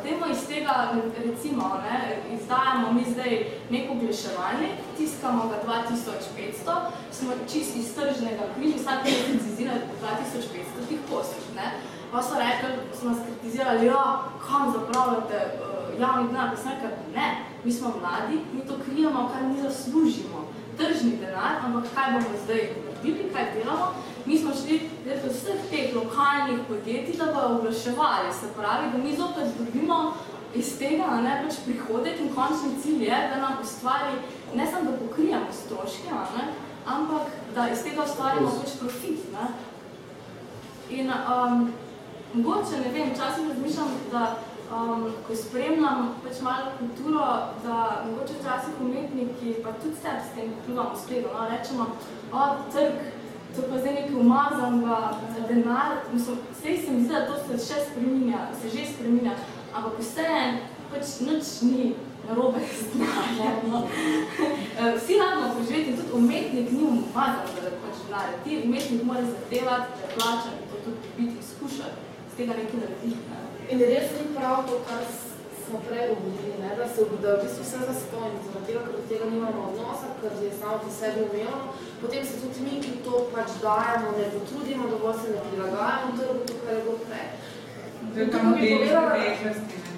Dajmo iz tega, recimo, ne, izdajamo mi zdaj neko oglaševalnik, tiskamo ga 2500, smo čist iz tržnega knjiža, vsak mesec izdirajo 2500 tih poslih, ne. Pa so rekli, so nas kritizirali, ja, kam zapravljate uh, javni denar, pa sem rekel, ne, mi smo mladi, mi to krijemo, kar mi zaslužimo, tržni denar, ampak kaj bomo zdaj naredili, kaj delamo, mi smo šli do vseh teh lokalnih podjetij, da bojo oglaševali, se pravi, da mi zopet dobimo iz tega ne, pač prihodek in končni cilj je, da nam ustvari, ne samo da pokrijamo stroške, ne, ampak da iz tega ustvarimo pač profit. Ne. In um, mogoče, ne vem, včasih razmišljam, da um, ko spremljam pač malo kulturo, da mogoče včasih umetniki, pa tudi sebi s tem vplivamo spredno, no, rečemo, o, trg, to pa zdaj nekaj umazanega denar, mislim, vse se mi zdi, da to se še spreminja, se že spreminja, ampak vse pač nič ni narobe z denarjem. No. Vsi radimo preživeti in tudi umetnik ni umazan zaradi pač denarja. Ti umetnik mora zahtevati, da je plačan in to tudi biti izkušati, z tega nekaj narediti. Ne. In res ni prav to, kar smo prej govorili, ne, da se da v bistvu vse zastojni, zaradi tega, ker od tega nimamo odnosa, ker je samo po sebi umevno, potem se tudi mi, ki to pač dajemo, ne potrudimo, dovolj se ne prilagajamo trgu, to, kar je bilo prej.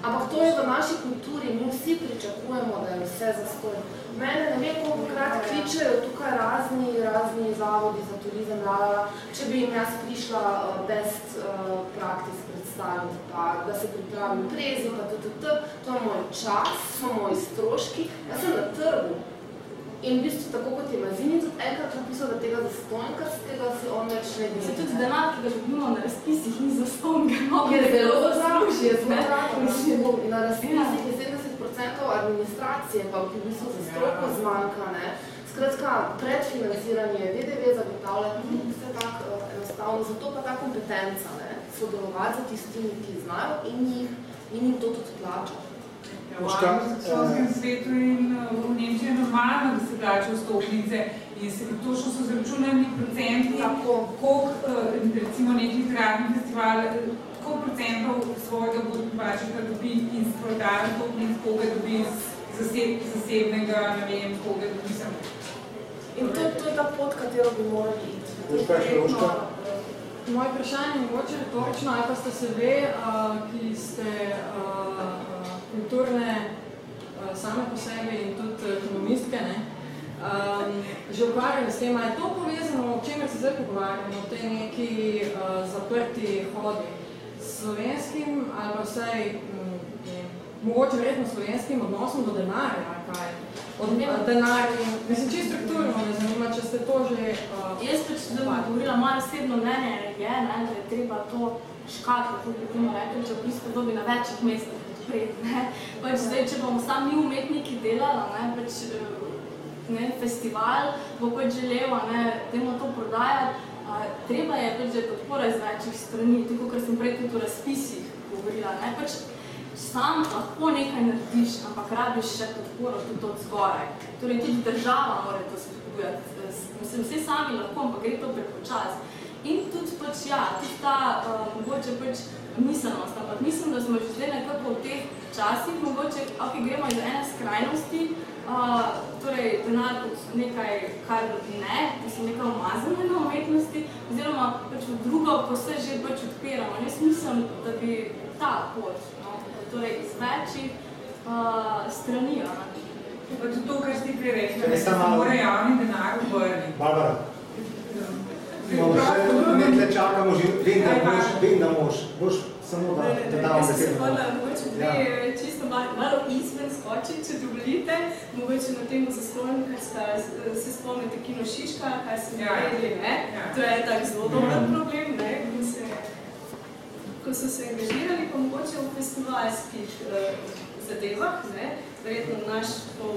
Ampak to je v naši kulturi, mi vsi pričakujemo, da je vse zastojno. Mene ne vem, koliko krat kličejo tukaj razni, razni zavodi za turizem, lala, če bi jim jaz prišla uh, best uh, practice predstaviti, pa da se pripravim prezi, pa tudi, to je moj čas, so moji stroški, jaz sem na trgu. In v bistvu, tako kot je Mazini tudi enkrat napisal, da tega zastonkarskega si on več ne bi. Se tudi denar, ki ga dobimo na razpisih, ni zastonka, no, je zelo zasluži, je zelo drago. Na razpisih je 70% administracije, pa v bistvu za stroko zmanjka, ne. Skratka, predfinanciranje, DDV zagotavljati, ni vse tako uh, enostavno, zato pa ta kompetenca, ne, sodelovati za tistimi, ki znajo in jih, in jim to tudi plačati. V školskem svetu in v Nemčiji je normalno, da se plačajo stopnice in se točno so zračunani procenti, koliko recimo neki literarni festival, koliko procentov svojega bodbačnika dobi iz prodaje stopnic, koga dobi zaseb, zasebnega, ne vem, koga dobi sem. In to, to je ta pot, katero bi morali iti. Moje vprašanje je mogoče retorično, ali pa ste se ve, ki ste kulturne same po sebi in tudi ekonomistke, ne, že ukvarjali s tem, ali je to povezano, o čemer se zdaj pogovarjamo, o tej neki zaprti hodi s slovenskim ali pa vsaj mogoče verjetno slovenskim odnosom do denarja, ali kaj? Od denarja, mislim, čisto strukturno me zanima, če ste to že... Uh, Jaz pač zdaj bom govorila, moje osebno mnenje je, ne, da je treba to škatlo, kot bi temu rekli, če v bistvu dobi na večjih mestih odpred, ne. Pač zdaj, če bomo sami umetniki delali, ne, pač ne, festival bo pač želel, ne, temu to prodajati, uh, treba je pač, da je podpora iz večjih strani, tako, kar sem prej tudi v razpisih govorila, ne, pač sam lahko nekaj narediš, ampak rabiš še podporo tudi od zgoraj. Torej, tudi država mora to spodbujati. Mislim, vse sami lahko, ampak gre to prepočas. In tudi pač, ja, tudi ta uh, mogoče pač miselnost, ampak mislim, da smo že zdaj nekako v teh časih, mogoče, ok, gremo iz ene skrajnosti, uh, torej denar kot nekaj, kar ne, mislim, nekaj umazane na umetnosti, oziroma pač v drugo, ko se že pač odpiramo. Jaz mislim, da bi ta pot, torej iz večjih uh, strani. Pa tudi to, kar ste prej rekli, da se mora javni denar vrniti. Barbara. Imamo še nekaj čakamo, že vem, da moš, vem, da moš, boš samo da, da damo besedo. Jaz se hvala, mogoče ja. čisto malo, malo izven skočiti, če dovolite, mogoče na temu zaslonu, ker sta, se spomnite Kino Šiška, kaj se mi ja. vedeli, ne? Ja. To je tak zelo dober problem, ne? Ko, se, ko so se angažirali, pa mogoče v festivalskih uh, zadevah, ne? Verjetno naš po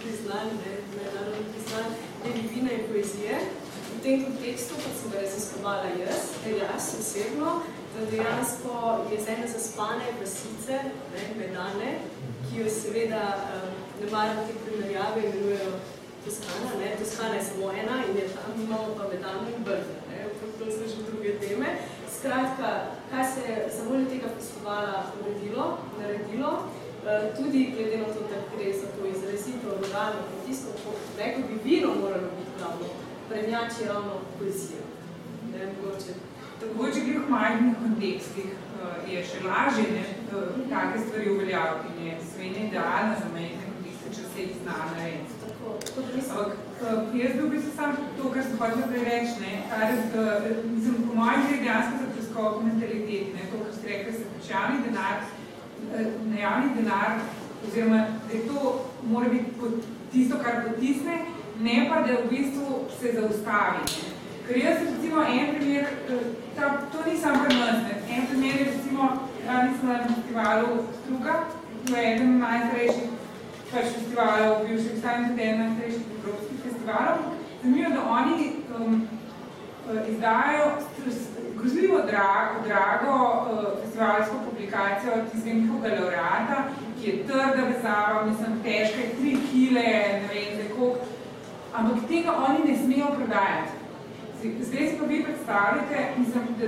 priznan, ne, mednarodno priznan, je divina in poezije. V tem kontekstu, kot sem ga raziskovala jaz, jaz osebno, da dejansko je z ene zaspane vasice, ne, medane, ki jo seveda um, ne maram te primerjave imenujejo Toskana, ne, Toskana je samo ena in je tam imamo pa medano in brde, ne, to so že druge teme. Skratka, kaj se je za voljo tega festivala uredilo, naredilo, uh, tudi glede na to, da gre za to izrazito ruralno kmetijsko, rekel bi, vino moralo biti glavno, prednjači ravno poezijo. Ne, mogoče Mogoče gre v majhnih kontekstih je še lažje ne, take stvari uveljaviti in je Slovenija idealna za majhne kontekste, če se jih zna narediti. Ampak jaz bi v bistvu sam to, kar sem hotel prej reči, ne, kar, mislim, po mojem gre dejansko za preskok mentalitet, ne, to, kar ste rekli, se pač javni denar, na javni denar, oziroma, da je to mora biti tisto, kar potisne, ne pa, da v bistvu se zaustavi. Ker jaz recimo en primer, ta, to ni sam pri nas, ne. en primer je recimo, danes smo na festivalu Struga, to je eden najstarejših pač festivalov, bivših stavim tudi eden najstarejših evropskih festivalov. Zanimivo, da oni um, izdajajo grozljivo drago, drago uh, festivalsko publikacijo tistega njihovega laureata, ki je trda vezava, mislim, težka je tri kile, ne vem, koliko, ampak tega oni ne smejo prodajati. Zdaj si pa vi predstavljate, mislim, da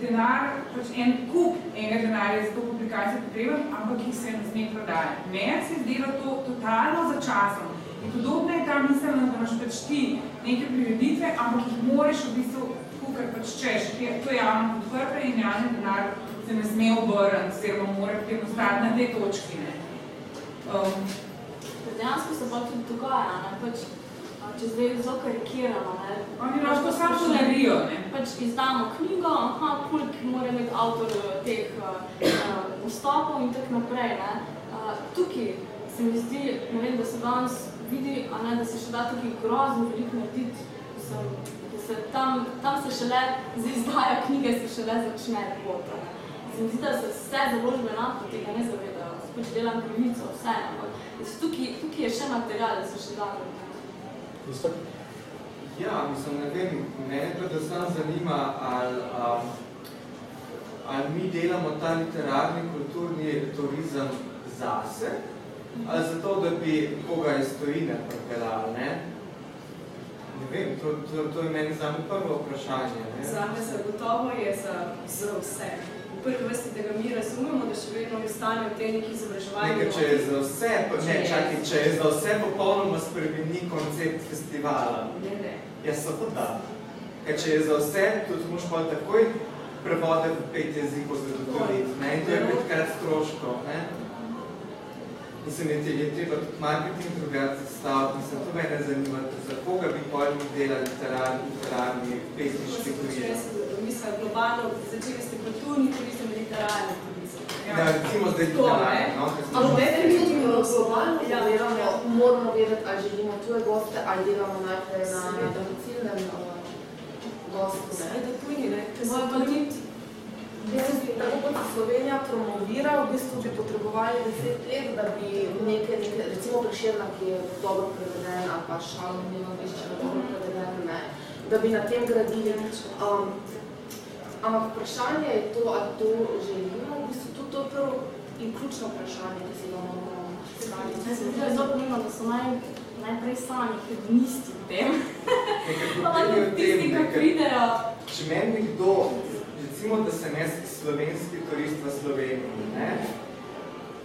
denar, pač en kup enega denarja za to publikacijo potreben, ampak jih se ne sme prodajati. Meni se je zdelo to totalno začasno. In podobno je ta miselno, da imaš pač ti neke prireditve, ampak jih moreš v bistvu, kukaj pač češ, to je javno podprte in javni denar se ne sme obrniti, oziroma mora potem ostati na tej točki. Ne. Um, Dejansko se pa tudi dogaja, ne? pač če zdaj zelo karikiramo, ne. Oni lahko samo polarijo, ne. Pač izdamo knjigo, aha, kolik mora imeti avtor teh uh, vstopov in tak naprej, ne. Uh, tukaj se mi zdi, ne vem, da se danes vidi, a ne, da se še da tukaj grozno veliko narediti, da se tam, tam se šele, za izdajo knjige se šele začne pot, ne. Se mi zdi, da se vse založbe nato tega ne zavedajo, pač delam krivico, vse, ampak tukaj, tukaj je še material, da se še da. Ja, mislim, ne vem, mene predvsem zanima, ali, um, ali mi delamo ta literarni kulturni turizem zase, ali zato, da bi koga iz stojine pripeljali, ne? Ne vem, to, to, to je meni zame prvo vprašanje. Ne? Zame se gotovo je za, za vse prvi vrsti, da ga mi razumemo, da še vedno ostanejo te neki izobraževalni. Nekaj, če je za vse, pa ne, čakaj, če je za vse popolnoma spremeni koncept festivala. Ne, ne. Ja, samo da. Ker če je za vse, tudi moš pa takoj prevode v pet jezikov zagotoviti, ne, in to je petkrat stroško, ne. Mislim, je, je treba tudi marketing drugače staviti, mislim, to mene zanima, za koga bi pojmi delali literarni, literarni pesniški turizem mislim, globalno, začeli ste kulturni turizem, literarni turizem. Ja, recimo zdaj literarni, no? Ampak ne, ne, ne, globalno ja, delamo, moramo vedeti, ali želimo tuje goste, ali delamo najprej na domicilnem gostu. Sveda tuji, ne? Moja pa tudi, tako kot Slovenija promovira, v bistvu bi potrebovali deset let, da bi nekaj, nekaj recimo Prešerna, ki je dobro preveden, ali pa Šalom, nema višče, dobro preveden, ne, da bi na tem gradili. Um, Ampak vprašanje je to, ali to želimo, v bistvu tudi to prvo in ključno vprašanje, ki se ga moramo staviti. Jaz se zelo zelo pomembno, da so naj, najprej sami hedonisti v tem. Pa tudi tisti, ki pridejo. Če meni nekdo, recimo, da sem jaz slovenski turist v Sloveniji, ne?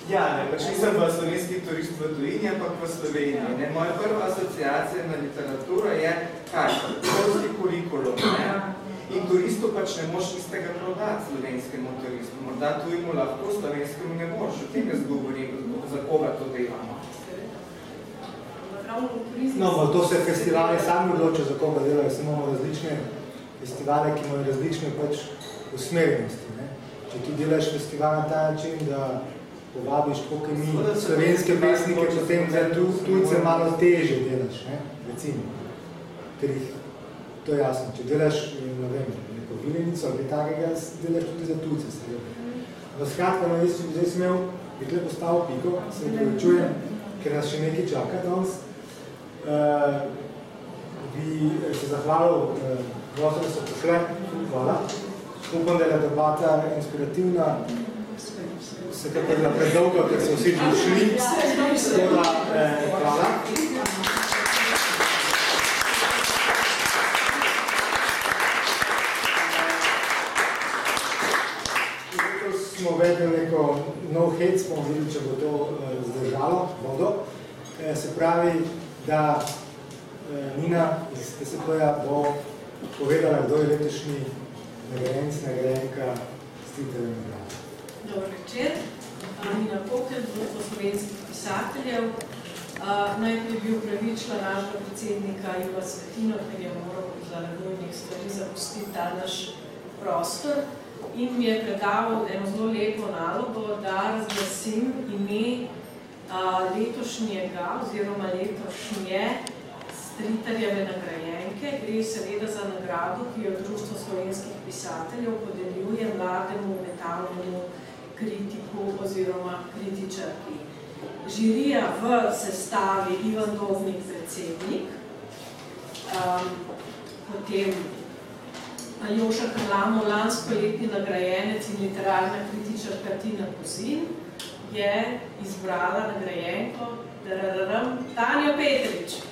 Ja, ne, pač nisem v slovenski turist v tujini, ampak v Sloveniji. Ne? Moja prva asociacija na literaturo je, kaj, školski kurikulum, ne? In turistu pač ne moš istega prodati slovenskemu turistu. Morda tujemu lahko, slovenskemu ne moš. O tem jaz govorim, za koga to delamo. No, to se festivali sami odločijo, za koga delajo. Samo imamo različne festivale, ki imajo različne pač usmerjenosti. Ne? Če ti delaš festival na ta način, da povabiš tako, ki mi slovenske pesnike, potem za tujce malo teže delaš, ne? recimo. Ker jih To je jasno. Če delaš, ne vem, neko vilenico ali takega, delaš tudi za tujce. V skratka, no, jaz, zdaj sem imel, bi tle postavil piko, se povečujem, ker nas še nekaj čaka danes. Uh, bi se zahvalil, uh, prosim, da so pošle. Hvala. Upam, da je debata inspirativna, vsekakor bila predolga, ker so vsi že šli. Tako da, eh, hvala. smo vedeli neko nov hec, bomo videli, če bo to uh, zdržalo, vodo. E, se pravi, da uh, Nina iz TSP-ja bo povedala, kdo je letošnji nagrajenc, nagrajenka Stitelja nagrada. Dobro večer. Nina Pokel, društvo slovenskih pisateljev. Uh, najprej bi upravičila našega predsednika Iva Svetino, ker je moral zaradi nujnih stvari zapustiti ta naš prostor in mi je predaval eno zelo lepo nalogo, da razglasim ime a, letošnjega oziroma letošnje Stritarjeve nagrajenke. Gre seveda za nagrado, ki jo Društvo slovenskih pisateljev podeljuje mlademu metalnemu kritiku oziroma kritičarki. Žirija v sestavi Ivan Dovnik predsednik, um, potem Aljoša Kalamo, lansko letni nagrajenec in literarna kritičarka Tina Kozin, je izbrala nagrajenko Tanja Petrič.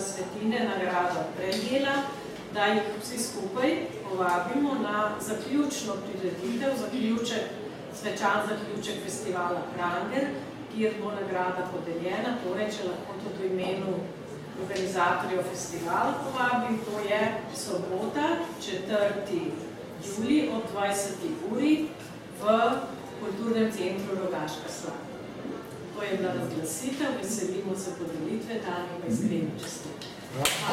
Iva Svetine nagrado prejela, da jih vsi skupaj povabimo na zaključno prireditev, zaključek, svečan zaključek festivala Pranger, kjer bo nagrada podeljena, torej, če lahko tudi v imenu organizatorjev festivala povabim, to je sobota, 4. juli od 20. uri v Kulturnem centru Rogaška Slava. To je bila razglasitev, veselimo se podelitve, Tanja pa iskreno čestit.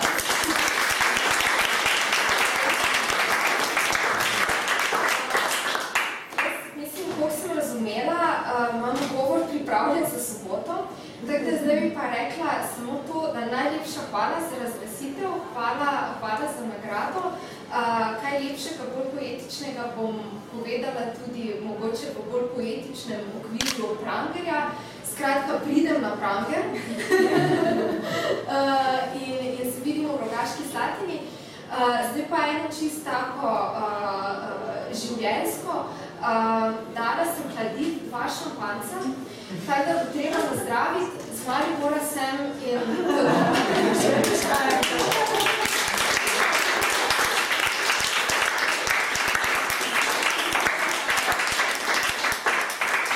Mislim, kako sem razumela, uh, imamo govor pripravljen za soboto, tako da zdaj bi pa rekla samo to, da najlepša hvala za razglasitev, hvala, hvala za nagrado. Uh, kaj lepšega, bolj poetičnega bom povedala tudi mogoče v bolj poetičnem okviru Prangerja. Skratka, pridem na pranke uh, in, in se vidimo v Rogaški Slatini. Uh, zdaj pa eno čist tako eh, uh, življensko. Uh, dala sem hladiti dva šampanca, kaj da bo treba nazdraviti, z Maribora sem in...